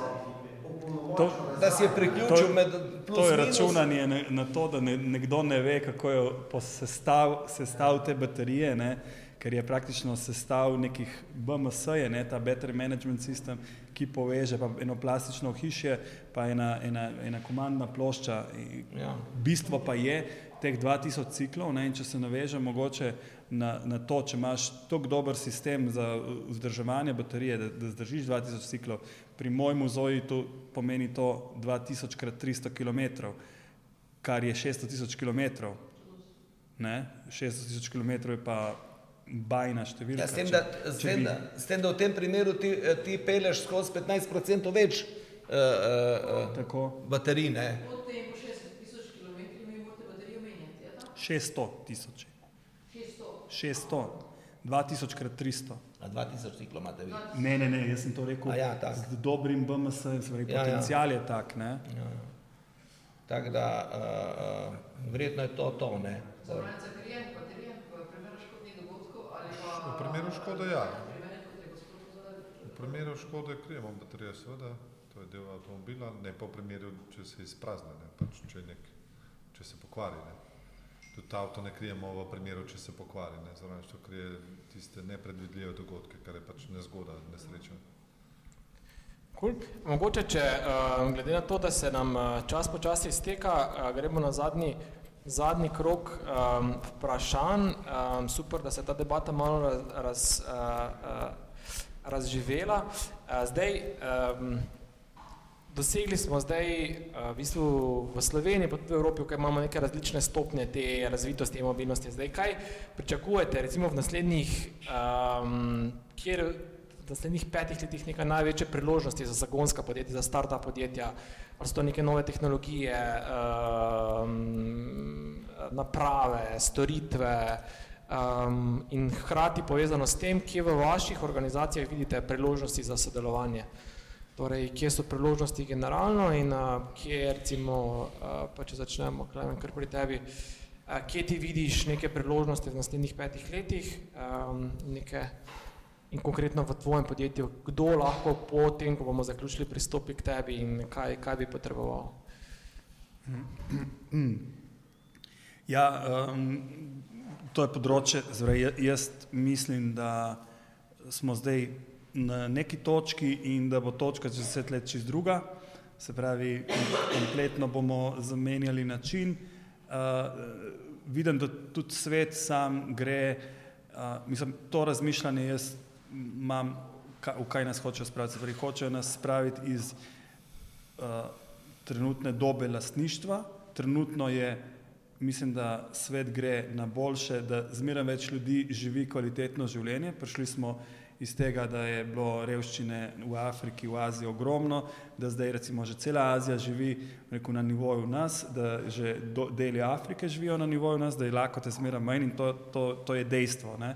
To-. Da si je priključil To- med plus To je minus. računanje na, na to, da ne, nekdo ne ve, kako je po sestav, sestav te baterije, ne, ker je praktično sestav nekih BMS-je, ne, ta Better Management System, ki poveže pa eno plastično hišje, pa ena, ena, ena komandna plošča. Ja. Bistvo pa je teh 2000 ciklov, ne, in če se naveže mogoče na, na to, če imaš tako dober sistem za vzdrževanje baterije, da, da zdržiš 2000 ciklov, pri mojem zoji to pomeni to 2000 krat 300 km, kar je 600 tisoč km. Ne? 600 tisoč km je pa bajna številka. Ja, s, tem, če- da, s, če tem, bi- da, s tem, da v tem primeru ti, eh, ti peleš skozi 15% več uh, uh, Tako, baterij. Ne? Po tem po 60 tisoč kilometrih mi morate baterijo menjati, je ta? 600 tisoč. 600. 600, 2000 krat 300. A 2000 ciklov imate vi. Ne, ne, ne, jaz sem to rekel A ja, tak. z dobrim BMS, se pravi, Ja, ja. potencial je tak. Ne? Ja. Tako da uh, uh, verjetno je to to. Ne? Zavrnjen za krijem, baterije, v primeru škodnih dogodkov ali pa... Škode, ja. V primeru, škode krijemo baterijo, seveda, to je del avtomobila, ne pa v primeru, če se izprazne, ne, pač če, nek, če se pokvari. Ne. Tudi avto ne krijemo v primeru, če se pokvari, ne, zraven to krije tiste nepredvidljive dogodke, kar je pač nezgoda, nesreča. Cool. Mogoče, če uh, glede na to, da se nam uh, čas počasi izteka, uh, gremo na zadnji zadnji krok um, vprašanj. Um, super, da se je ta debata malo raz, raz, uh, uh, razživela. Uh, zdaj, um, dosegli smo zdaj uh, v, bistvu v Sloveniji, pa tudi v Evropi, kaj imamo neke različne stopnje te razvitosti in mobilnosti. Zdaj, kaj pričakujete, recimo v naslednjih, um, kjer v naslednjih petih letih nekaj največje priložnosti za zagonska podjetja, za start-up podjetja, ali so to neke nove tehnologije, um, naprave, storitve um, in hkrati povezano s tem, kje v vaših organizacijah vidite priložnosti za sodelovanje. Torej, kje so priložnosti generalno in uh, kje recimo, uh, pa če začnemo, Klemen, kar pri tebi, uh, kje ti vidiš neke priložnosti v naslednjih petih letih, um, neke in konkretno v tvojem podjetju, kdo lahko po tem, ko bomo zaključili, pristopi k tebi in kaj, kaj bi potreboval? Ja, um, to je področje, zdaj, jaz mislim, da smo zdaj na neki točki in da bo točka čez deset let čez druga, se pravi, kompletno bomo zamenjali način. Uh, vidim, da tudi svet sam gre, uh, mislim, to razmišljanje jaz imam, v kaj nas hočejo spraviti. Torej, hočejo nas spraviti iz uh, trenutne dobe lastništva. Trenutno je, mislim, da svet gre na boljše, da zmeraj več ljudi živi kvalitetno življenje. Prišli smo iz tega, da je bilo revščine v Afriki, v Aziji ogromno, da zdaj recimo že cela Azija živi rekel, na nivoju nas, da že do, deli Afrike živijo na nivoju nas, da je lakote zmeraj manj in to, to, to je dejstvo. Ne.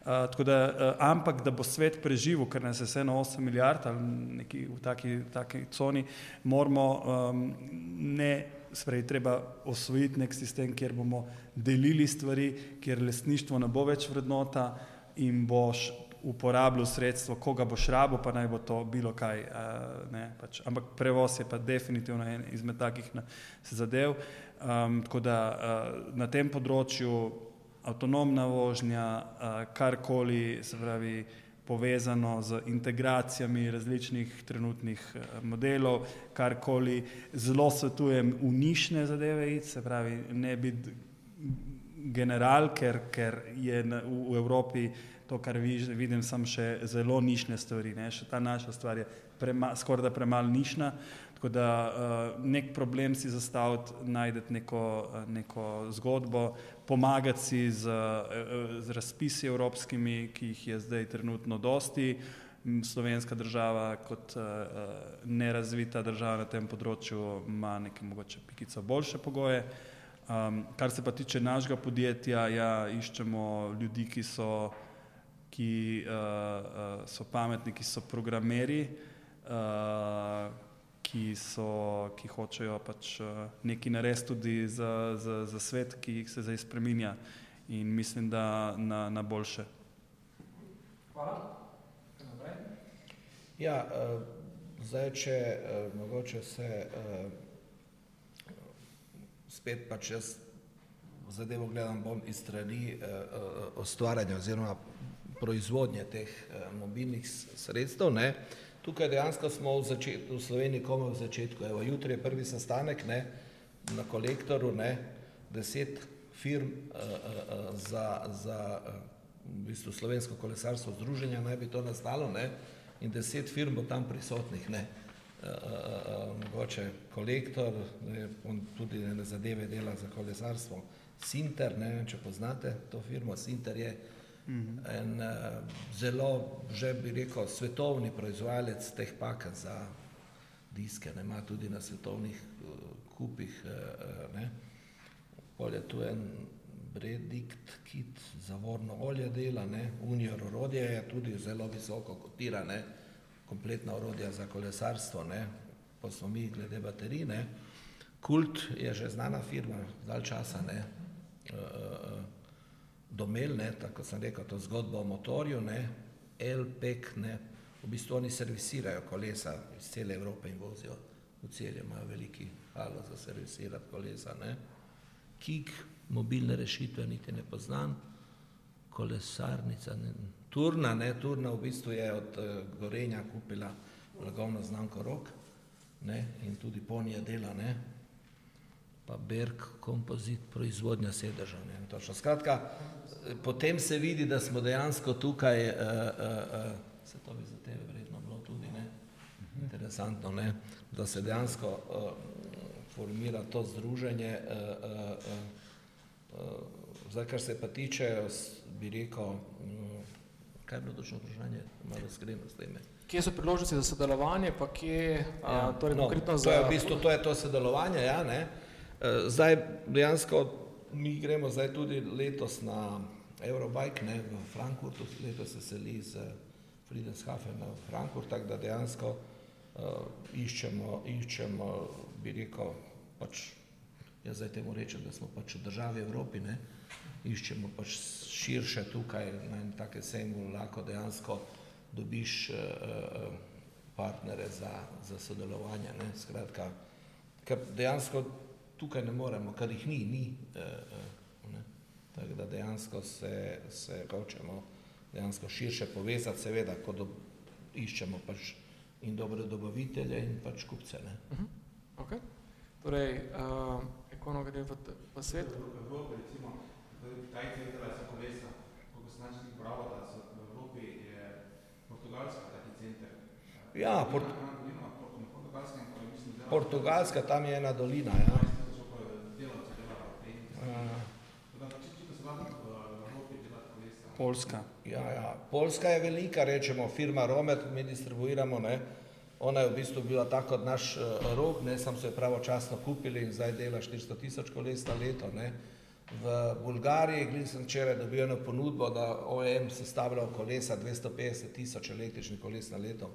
Uh, da, uh, ampak da bo svet preživel, ker nas je vseeno 8 milijard ali neki v taki, taki coni, moramo um, ne, sprej, treba osvojiti nek sistem, kjer bomo delili stvari, kjer lesništvo ne bo več vrednota in boš uporabljal sredstvo, koga boš rabo, pa naj bo to bilo kaj. Uh, ne, pač. Ampak prevoz je pa definitivno en izmed takih na, zadev. Um, tako da uh, na tem področju avtonomna vožnja, karkoli se pravi povezano z integracijami različnih trenutnih modelov, karkoli zelo svetujem v nišne zadeve, se pravi ne biti general, ker, ker je v Evropi to, kar vidim, sem še zelo nišne stvari, ne? še ta naša stvar je prema, skoraj da premalo nišna, Tako da uh, nek problem si zastaviti, najti neko, neko zgodbo, pomagati si z, z razpisi evropskimi, ki jih je zdaj trenutno dosti. Slovenska država kot uh, nerazvita država na tem področju ima neke mogoče pikico boljše pogoje. Um, kar se pa tiče našega podjetja, ja, iščemo ljudi, ki so, ki, uh, uh, so pametni, ki so programeri. Uh, ki, so, ki hočejo pač eh, nekaj narediti tudi za, za, za svet, ki se zdaj spremenja in mislim, da na, na boljše. Hvala. Ja, uh, zdaj, če uh, mogoče se uh, spet pač jaz zadevo gledam bolj iz strani uh, ustvarjanja oziroma proizvodnje teh uh, mobilnih sredstev, ne, uh, Tukaj dejansko smo v, začet, v Sloveniji komaj v začetku. Evo, jutri je prvi sestanek ne, na kolektoru, ne, deset firm uh, uh, za, za v bistvu slovensko kolesarstvo združenja naj bi to nastalo ne, in deset firm bo tam prisotnih. Ne. Mogoče uh, uh, kolektor, ne, on tudi ne zadeve dela za kolesarstvo. Sinter, ne vem, če poznate to firmo, Sinter je uh, -hmm. En uh, zelo, že bi rekel, svetovni proizvajalec teh paket za diske, ne ima tudi na svetovnih uh, kupih. Uh, Polje tu en Bredikt kit za vorno olje dela, ne? Unior orodje je tudi zelo visoko kotirane, kompletna orodja za kolesarstvo, ne? Pa smo mi glede baterije, Kult je že znana firma, dalj časa, ne? Uh, uh, domel, ne, tako sem rekel, to zgodbo o motorju, ne, LPEC, ne, v bistvu oni servisirajo kolesa iz cele Evrope in vozijo v celje, imajo veliki halo za servisirati kolesa, ne. KIK, mobilne rešitve niti ne poznam, kolesarnica, ne, Turna, ne, Turna v bistvu je od uh, Gorenja kupila blagovno znamko Rok, ne, in tudi ponija dela, ne, pa Berg kompozit, proizvodnja sedeža. Ne, točno. Skratka, potem se vidi, da smo dejansko tukaj, uh, uh, uh, se to bi za tebe vredno bilo tudi, ne, interesantno, ne, da se dejansko uh, formira to združenje. Uh, uh, uh, uh, zdaj, kar se pa tiče, bi rekel, um, kaj je bilo točno vprašanje, malo skrivno s tem. Kje so priložnosti za sodelovanje, pa kje, Ja, a, torej no, konkretno to za... je v bistvu to, je to sodelovanje. Ja, ne. Eh, Zdaj dejansko mi gremo zdaj tudi letos na Eurobike ne, v Frankfurtu, letos se seli z Friedenshafen v Frankfurt, tako da dejansko uh, iščemo, iščemo, bi rekel, pač, jaz zdaj temu rečem, da smo pač v državi Evropi, ne, iščemo pač širše tukaj na en take sejmu, lahko dejansko dobiš uh, partnere za, za sodelovanje. Ne? Skratka, ker dejansko tukaj ne moremo, ker jih ni, ni. Uh, ne? Tako da dejansko se, se hočemo dejansko širše povezati, seveda, ko do, iščemo pač in dobre dobavitelje in pač kupce. Ne? Okay. Torej, uh, ekonom gre v, v svet. V Evropi, recimo, Kitajci delajo za kolesa, koliko sem naših bravo, da so v Evropi je Portugalska taki center. Ja, Port- Portugalska, tam je ena dolina. Ja. Poljska. Ja, ja. Poljska je velika, rečemo, firma Romet, mi distribuiramo, ne. Ona je v bistvu bila tako kot naš uh, rok, ne, sam so jo pravočasno kupili in zdaj dela 400 tisoč koles na leto, ne. V Bulgariji, glih sem včeraj dobil eno ponudbo, da OEM sestavlja kolesa 250 tisoč električnih koles na leto,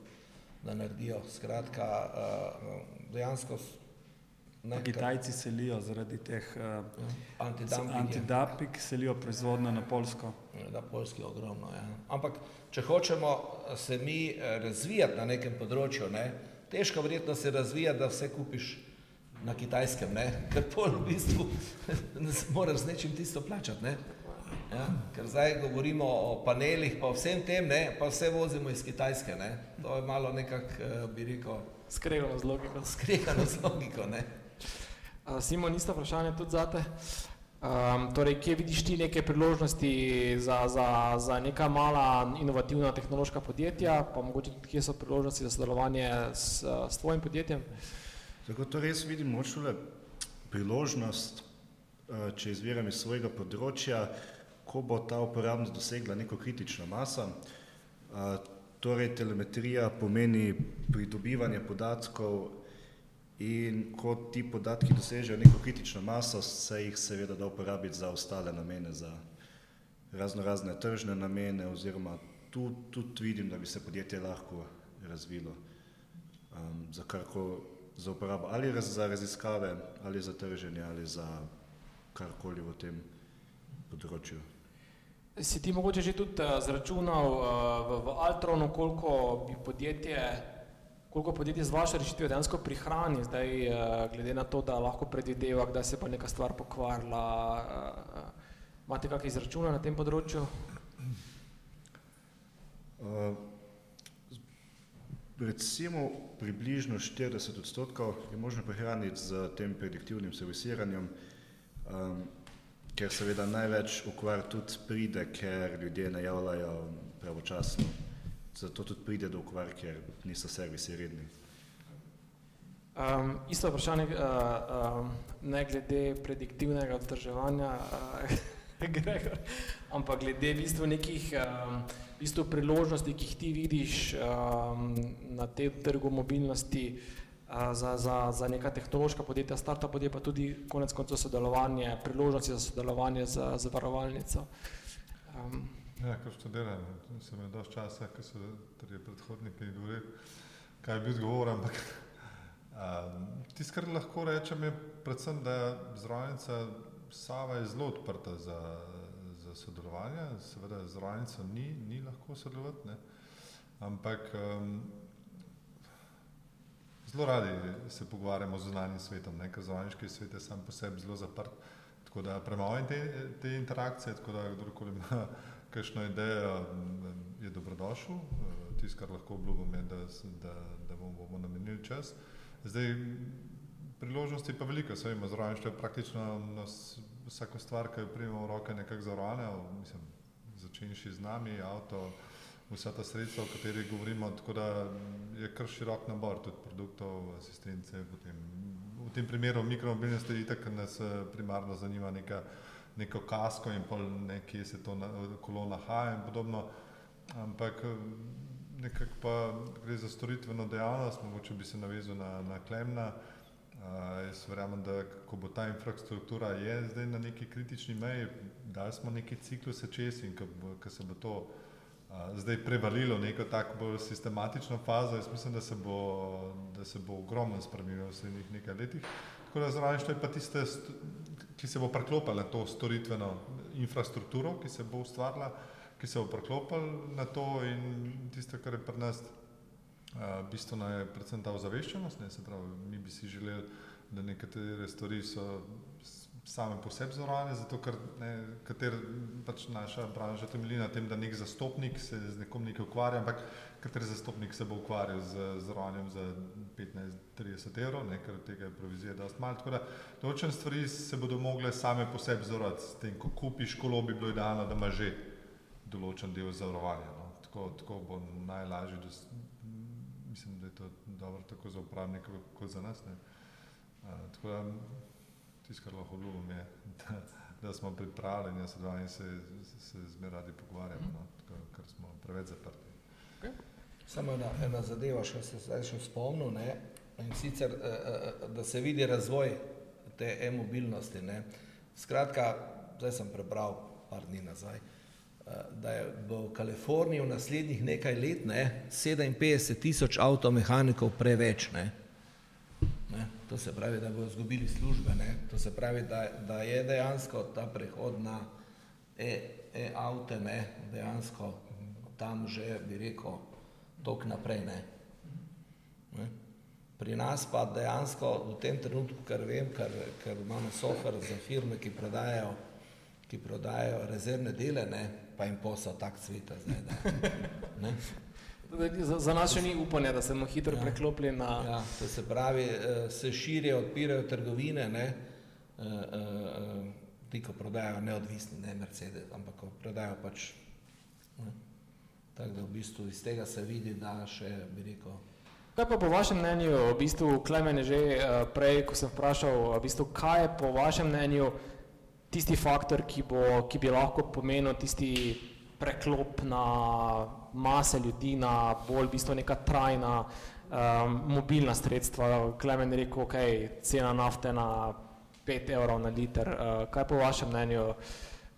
da naredijo. Skratka, uh, dejansko Pa Kitajci selijo zaradi teh uh, Antidumping je. antidapik, selijo proizvodnjo na Polsko. Da, Poljski je ogromno. Ja. Ampak, če hočemo se mi eh, razvijati na nekem področju, ne, težko verjetno se razvija, da vse kupiš na kitajskem, ne, ker pol v bistvu moraš z nečim tisto plačati. Ne. Ja, ker zdaj govorimo o panelih, pa o vsem tem, ne, pa vse vozimo iz Kitajske. Ne. To je malo nekako, eh, bi rekel, Skregano z logiko. skregano z logiko. Ne. Simon, isto vprašanje tudi zate. Um, torej, kje vidiš ti neke priložnosti za, za, za neka mala inovativna tehnološka podjetja, pa mogoče tudi kje so priložnosti za sodelovanje s, s tvojim podjetjem? Tako to res vidim močno priložnost, če izviram iz svojega področja, ko bo ta uporabnost dosegla neko kritično maso. Torej, telemetrija pomeni pridobivanje podatkov in ko ti podatki dosežejo neko kritično maso, se jih seveda da uporabiti za ostale namene, za razno razne tržne namene oziroma tu tudi vidim, da bi se podjetje lahko razvilo um, za karkoli, za uporabo ali raz, za raziskave, ali za trženje, ali za karkoli v tem področju. Si ti mogoče že tudi uh, zračunal uh, v, v Altronu, koliko bi podjetje, koliko podjetje z vaše rešitve dejansko prihrani, zdaj uh, glede na to, da lahko predvideva, kdaj se pa neka stvar pokvarila. Uh, imate kakšne izračune na tem področju? Uh, recimo približno 40 odstotkov je možno prihraniti z tem prediktivnim servisiranjem, um, ker seveda največ okvar tudi pride, ker ljudje ne javljajo pravočasno. Zato tudi pride do okvar, ker niso servisi redni. Um, isto vprašanje, uh, um, ne glede prediktivnega vzdrževanja, uh, Gregor, ampak glede v bistvu nekih um, v bistvu priložnosti, ki jih ti vidiš um, na tem trgu mobilnosti uh, za, za, za neka tehnološka podjetja, startup podjetja, pa tudi konec koncev sodelovanje, priložnosti za sodelovanje z, z varovalnico. Um, Ja, ko študiram, sem imel dosti časa, ko so torej predhodniki govorili, kaj je bil odgovor, ampak um, tisto, kar lahko rečem, je predvsem, da je zdravnica Sava je zelo odprta za, za sodelovanje, seveda z zdravnico ni, ni lahko sodelovati, ne? ampak um, zelo radi se pogovarjamo z zunanjim svetom, ker zdravniški svet je sam po sebi zelo zaprt, tako da premalo je te, te interakcije, tako da kdorkoli ima kakšno idejo, m, je dobrodošel. Eh, Tisto, kar lahko obljubim, je, da, da, da bomo, bomo namenili čas. Zdaj, priložnosti pa veliko, se vemo, zraven še praktično nas, vsako stvar, ki jo primemo v roke, nekako zarane, mislim, začenši z nami, avto, vsa ta sredstva, o katerih govorimo, tako da je kar širok nabor tudi produktov, asistence, potem v tem primeru mikromobilnosti itak nas eh, primarno zanima neka, neko kasko in pol nekje se to na, kolo nahaja in podobno, ampak nekako pa gre za storitveno dejavnost, mogoče bi se navezal na, na Klemna, Uh, jaz verjamem, da ko bo ta infrastruktura je zdaj na neki kritični meji, dali smo neki cikluse čez in ko se bo to uh, zdaj prevalilo v neko tako bolj sistematično fazo, jaz mislim, da se bo, da se bo ogromno spremenilo v naslednjih nekaj letih. Tako da zraven što je pa tiste, ki se bo preklopila to storitveno infrastrukturo, ki se bo ustvarila, ki se bo preklopila na to in tisto, kar je pri nas bistveno je predvsem ta ozaveščenost, ne, se pravi, mi bi si želeli, da nekatere stvari so same po sebi zavarovane, zato ker ne, kater, pač naša branža temelji na tem, da nek zastopnik se z nekom nekaj ukvarja, ampak kater zastopnik se bo ukvarjal z zavarovanjem za 15-30 evrov, ne, ker tega je provizija dosti malo, tako da določene stvari se bodo mogle same po sebi zavarovati, s tem, ko kupiš kolo, bi bilo idealno, da ima že določen del zavarovanja, no. tako, tako bo najlažje mislim, da je to dobro tako za uporabnika, kot za nas. Ne. Uh, tako da tisto, kar lahko ljubim, je, da, da smo pripravljeni, da se dva in se, se zmer radi pogovarjamo, no, tako, ker smo preveč zaprti. Okay. Samo ena, ena zadeva, še se zdaj še spomnil, ne, in sicer, da se vidi razvoj te e-mobilnosti. Ne. Skratka, zdaj sem prebral par dni nazaj, da je v Kaliforniji v naslednjih nekaj let ne, 57 tisoč avtomehanikov preveč. Ne. Ne, to se pravi, da bodo izgubili službe. Ne. To se pravi, da, da je dejansko ta prehod na e-avte, e dejansko tam že, bi rekel, tok naprej. Ne. Ne. Pri nas pa dejansko v tem trenutku, kar vem, ker, ker imamo software za firme, ki prodajajo, ki prodajajo rezervne dele, ne, pa jim posel tak cveta zdaj. Da, za, za nas še ni upanja, da se bomo hitro ja. preklopili na. Ja, to se pravi, eh, se širijo, odpirajo trgovine, ne, uh, uh, ti, ko prodajajo neodvisni, ne Mercedes, ampak ko prodajajo pač. Ne. Tako da v bistvu iz tega se vidi, da še bi rekel. Kaj pa po vašem mnenju, v bistvu, Klemen je že prej, ko sem vprašal, v bistvu, kaj je po vašem mnenju tisti faktor, ki, bo, ki bi lahko pomenil tisti preklop na mase ljudi, na bolj v bistvu neka trajna um, mobilna sredstva. Klemen je rekel, ok, cena nafte na 5 evrov na liter. Uh, kaj po vašem mnenju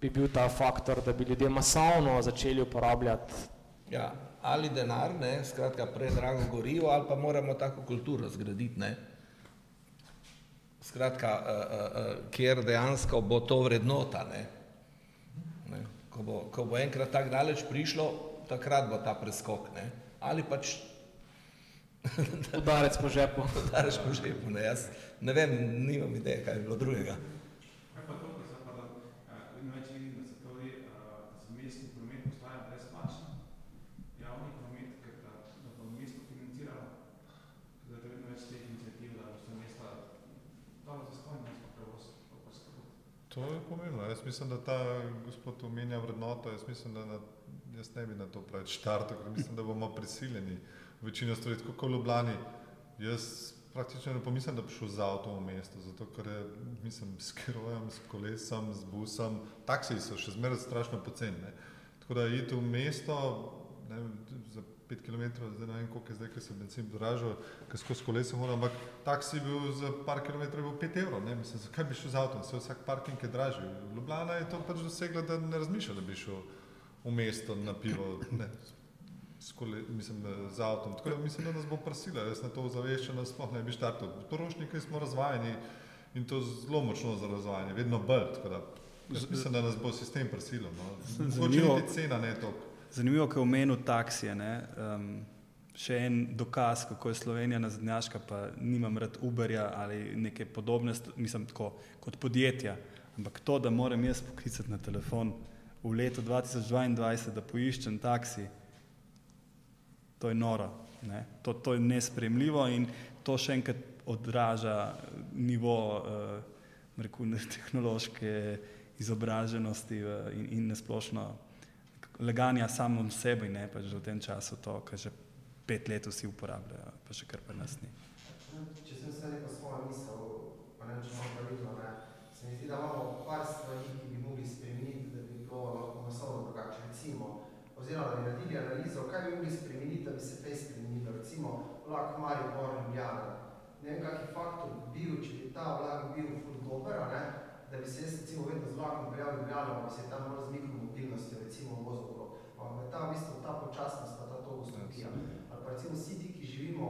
bi bil ta faktor, da bi ljudje masovno začeli uporabljati? Ja, ali denar, ne, skratka predrago gorivo, ali pa moramo tako kulturo zgraditi, ne skratka, uh, uh, kjer dejansko bo to vrednota. Ne? Ne? Ko, bo, ko bo enkrat tako daleč prišlo, takrat bo ta preskok. Ne? Ali pač. Udarec po žepu. Udarec po žepu. Ne? Jaz ne vem, nimam ideje, kaj je bilo drugega. To je pomembno. Jaz mislim, da ta gospod omenja vrednoto. Jaz mislim, da na, jaz ne bi na to preveč štartal, ker mislim, da bomo prisiljeni večino stvari, kot v Ljubljani. Jaz praktično ne pomislim, da bi šel z avtom v mesto, zato ker je, mislim, s kirojem, s kolesom, s busom, taksiji so še zmeraj strašno poceni. Tako da iti v mesto, ne, za 5 km, zdaj ne vem, koliko je zdaj, ker se benzin dražil, ker skozi koleso moram, ampak taksi bil za par km bil 5 evrov, ne, mislim, zakaj bi šel z avtom, se vsak parking je dražji. Ljubljana je to pač dosegla, da ne razmišlja, da bi šel v mesto na pivo, ne, skole, mislim, z avtom. Tako da mislim, da nas bo prsila, jaz na to ozaveščena sploh ne bi štartil. Porošniki smo razvajeni in to zelo močno za razvajanje, vedno bolj, tako da mislim, da nas bo sistem prsilil. No. Zanimivo. Cena ne toliko. Zanimivo, ker omenil taksije. Um, še en dokaz, kako je Slovenija nazadnjaška, pa nimam rad Uberja ali neke podobne, mislim, tako kot podjetja. Ampak to, da moram jaz poklicati na telefon v letu 2022, da poiščem taksi, to je noro. Ne? To, to je nespremljivo in to še enkrat odraža nivo uh, rekel, tehnološke izobraženosti in, in nasplošno leganja samom sebi, ne pa že v tem času to, kar že pet let vsi uporabljajo, pa še kar pri nas ni. Če sem se rekel svojo misel, pa ne vem, če imam pravilno, ne, se mi zdi, da imamo par stvari, ki bi mogli spremeniti, da bi bilo lahko masovno drugače. Recimo, bi naredili analizo, kaj bi mogli spremeniti, da bi se kaj spremenilo. Recimo, vlak Maribor Ljubljana. Ne vem, kak je faktor bil, če bi ta vlak bil ful dober, ne, da bi se jaz recimo vedno z vlakom prijavil v Ljubljano, pa bi se tam malo z mikromobilnostjo recimo vozil okrog. Pa me ta v bistvu ta počasnost, pa ta togostopija. Ali pa recimo vsi ti, ki živimo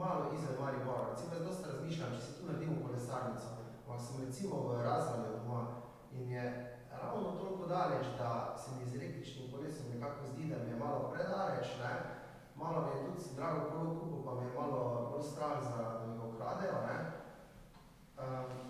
malo izven Maribora. Recimo jaz dosta razmišljam, če si tu naredimo kolesarnico. Pa sem recimo v razvalju doma in je ravno toliko daleč, da se mi z električnim kolesom nekako zdi, da mi je malo predaleč, ne. Malo mi je tudi drago kolo kupil, pa mi je malo bolj strah, za, da mi ga ukradejo, ne. Uh,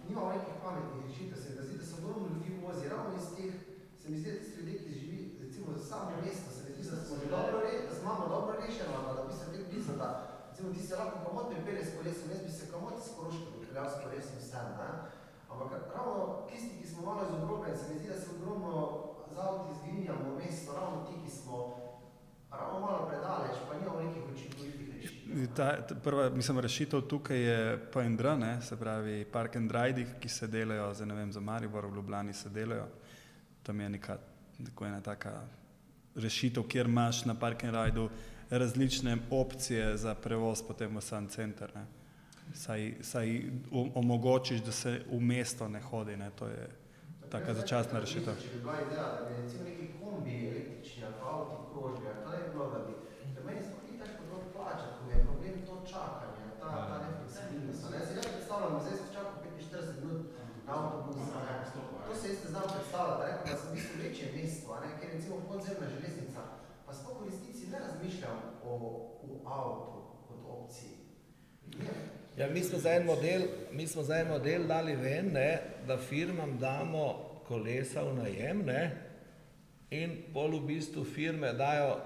nimamo nekih pametnih rešitev, se mi zdi, da se ogromno ljudi vozi ravno iz teh, se mi zdi, da tisti ljudje, ki živi recimo za samo mesto, se mi zdi, da smo že dobro, re, da imamo dobro rešeno, pa da bi se tek blizu, da recimo ti se lahko kamot pripelje s kolesom, jaz bi se kamot s Koroške pripeljal s kolesom vsem, ne. Ampak ravno tisti, ki smo malo iz Evrope, se mi zdi, da se ogromno z avti zginjamo v mesto, ravno ti, ki smo ravno malo predaleč, pa nimamo nekih učinkovitih Ta, ta prva, mislim, rešitev tukaj je ne, se pravi park and ride, ki se delajo, za ne vem, za Maribor, v Ljubljani se delajo. Tam je neka, neko ena taka rešitev, kjer imaš na park and rideu različne opcije za prevoz potem v sam center, ne. Saj, saj omogočiš, da se v mesto ne hodi, ne, to je taka začasna rešitev. Če bi bila ideja, da bi recimo neki kombi električni ali pa avti krožili, to ne bi bilo, da bi, da meni sploh ni težko bilo plačati, ko mi je problem to čakanje, ta, ta nefleksibilnost, ne. Zdaj jaz predstavljam, zdaj sem čakal 45 minut na avtobus, ne. To se jaz ne znam predstavljati, rekel, da sem v bistvu večje mesto, a ne, kjer recimo podzemna železnica, pa sploh v resnici ne razmišljam o, o avtu kot opciji. Ne. Ja, mi smo za en model, mi smo za en model dali ven, ne, da firmam damo kolesa v najem, ne, in pol v bistvu firme dajo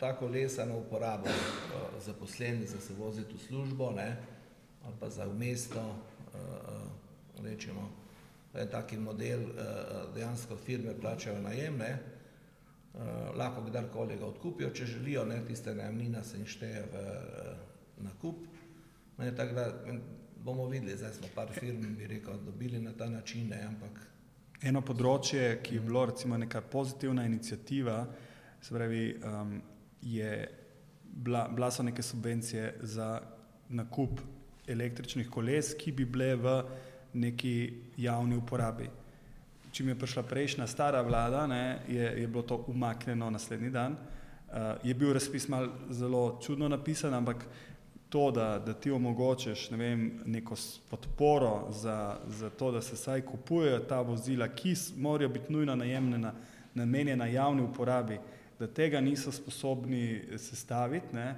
ta kolesa na uporabo uh, zaposleni, za se voziti v službo, ne, ali pa za v mesto, uh, rečemo, da je taki model, dejansko firme plačajo najem, ne, lahko kdarkoli ga odkupijo, če želijo, ne, tiste najemnina se jim šteje v nakup, Ne, tako da bomo videli, zdaj smo par firm, bi rekel, dobili na ta način, ne, ampak. Eno področje, ki je bilo recimo neka pozitivna inicijativa, se pravi, um, je bila, bila so neke subvencije za nakup električnih koles, ki bi bile v neki javni uporabi. Čim je prišla prejšnja stara vlada, ne, je, je bilo to umaknjeno naslednji dan. Uh, je bil razpis mal zelo čudno napisan, ampak to, da, da ti omogočeš ne vem, neko podporo za, za to, da se saj kupujejo ta vozila, ki morajo biti nujno najemljena, namenjena javni uporabi, da tega niso sposobni sestaviti, ne,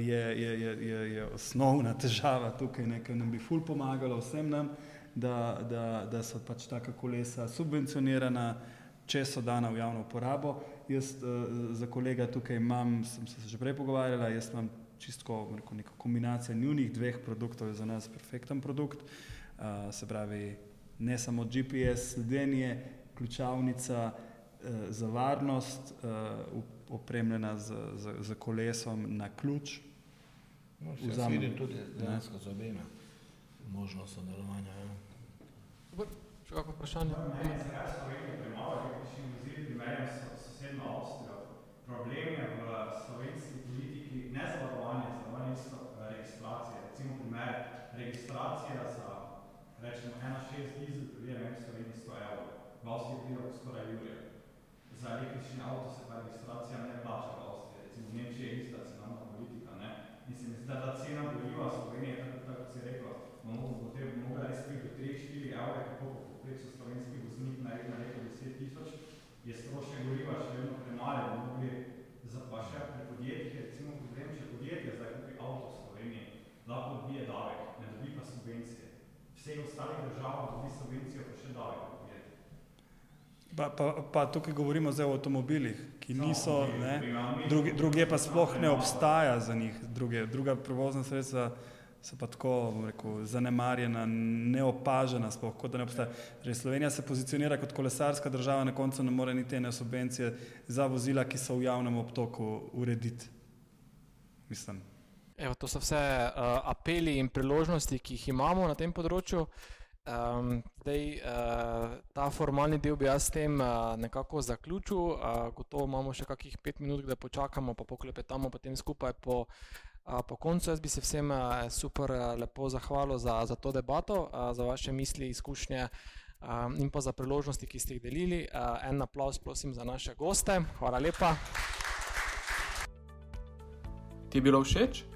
je, je, je, je, je osnovna težava tukaj, nekaj nam bi ful pomagalo vsem nam, da, da, da so pač taka kolesa subvencionirana, če so dana v javno uporabo. Jaz za kolega tukaj imam, sem se že prej pogovarjala, jaz imam čisto rekel, neka kombinacija njunih dveh produktov je za nas perfekten produkt. Uh, se pravi, ne samo GPS, sledenje, ključavnica uh, za varnost, uh, opremljena z, z, z kolesom na ključ. No, Vzam vidim tudi dejansko z obema možnost sodelovanja. Ja. Še kako vprašanje? Meni se jaz Slovenija premalo, ker še vozili primerjam s sosedno Avstrijo. Problem je v slovenski politiki ne zavarovanje, zavarovanje registracije. Recimo primer, registracija za, rečemo, 1.6 dizel prije v Sloveniji 100 evrov. V Avstriji prije skoraj jurje. Za električni avto se pa registracija ne plača v Avstriji. Recimo v Nemčiji je ista cenovna politika, ne? In se mi zdi, da ta cena goriva Slovenije, tako, tako kot si rekel, bomo potem mogla res priti do 3-4 evre, kako po povprečju slovenski voznik na na leto 10 tisoč, je strošek goriva še vedno premale, da mogli za pa še pri podjetjih, recimo problem, če podjetje zdaj kupi avto v Sloveniji, lahko dobije davek, ne dobi pa subvencije. Vseh ostalih državah dobi subvencijo, pa še davek. Pa, pa, pa tukaj govorimo zdaj o avtomobilih, ki niso, ne, drugi, druge pa sploh ne obstaja za njih, druge, druga prevozna sredstva so pa tako rekel, zanemarjena, neopažena, sploh kot da ne obstaja. Torej, Slovenija se pozicionira kot kolesarska država, na koncu ne more niti ene subvencije za vozila, ki so v javnem obtoku, urediti. Mislim. Evo, to so vse uh, apeli in priložnosti, ki jih imamo na tem področju. Um, zdaj, uh, ta formalni del bi jaz s tem uh, nekako zaključil. Uh, gotovo imamo še kakih pet minut, da počakamo, pa poklepetamo potem skupaj po uh, Po koncu jaz bi se vsem super lepo zahvalil za, za to debato, za vaše misli, izkušnje in pa za priložnosti, ki ste jih delili. En aplaus prosim za naše goste. Hvala lepa. Ti je bilo všeč?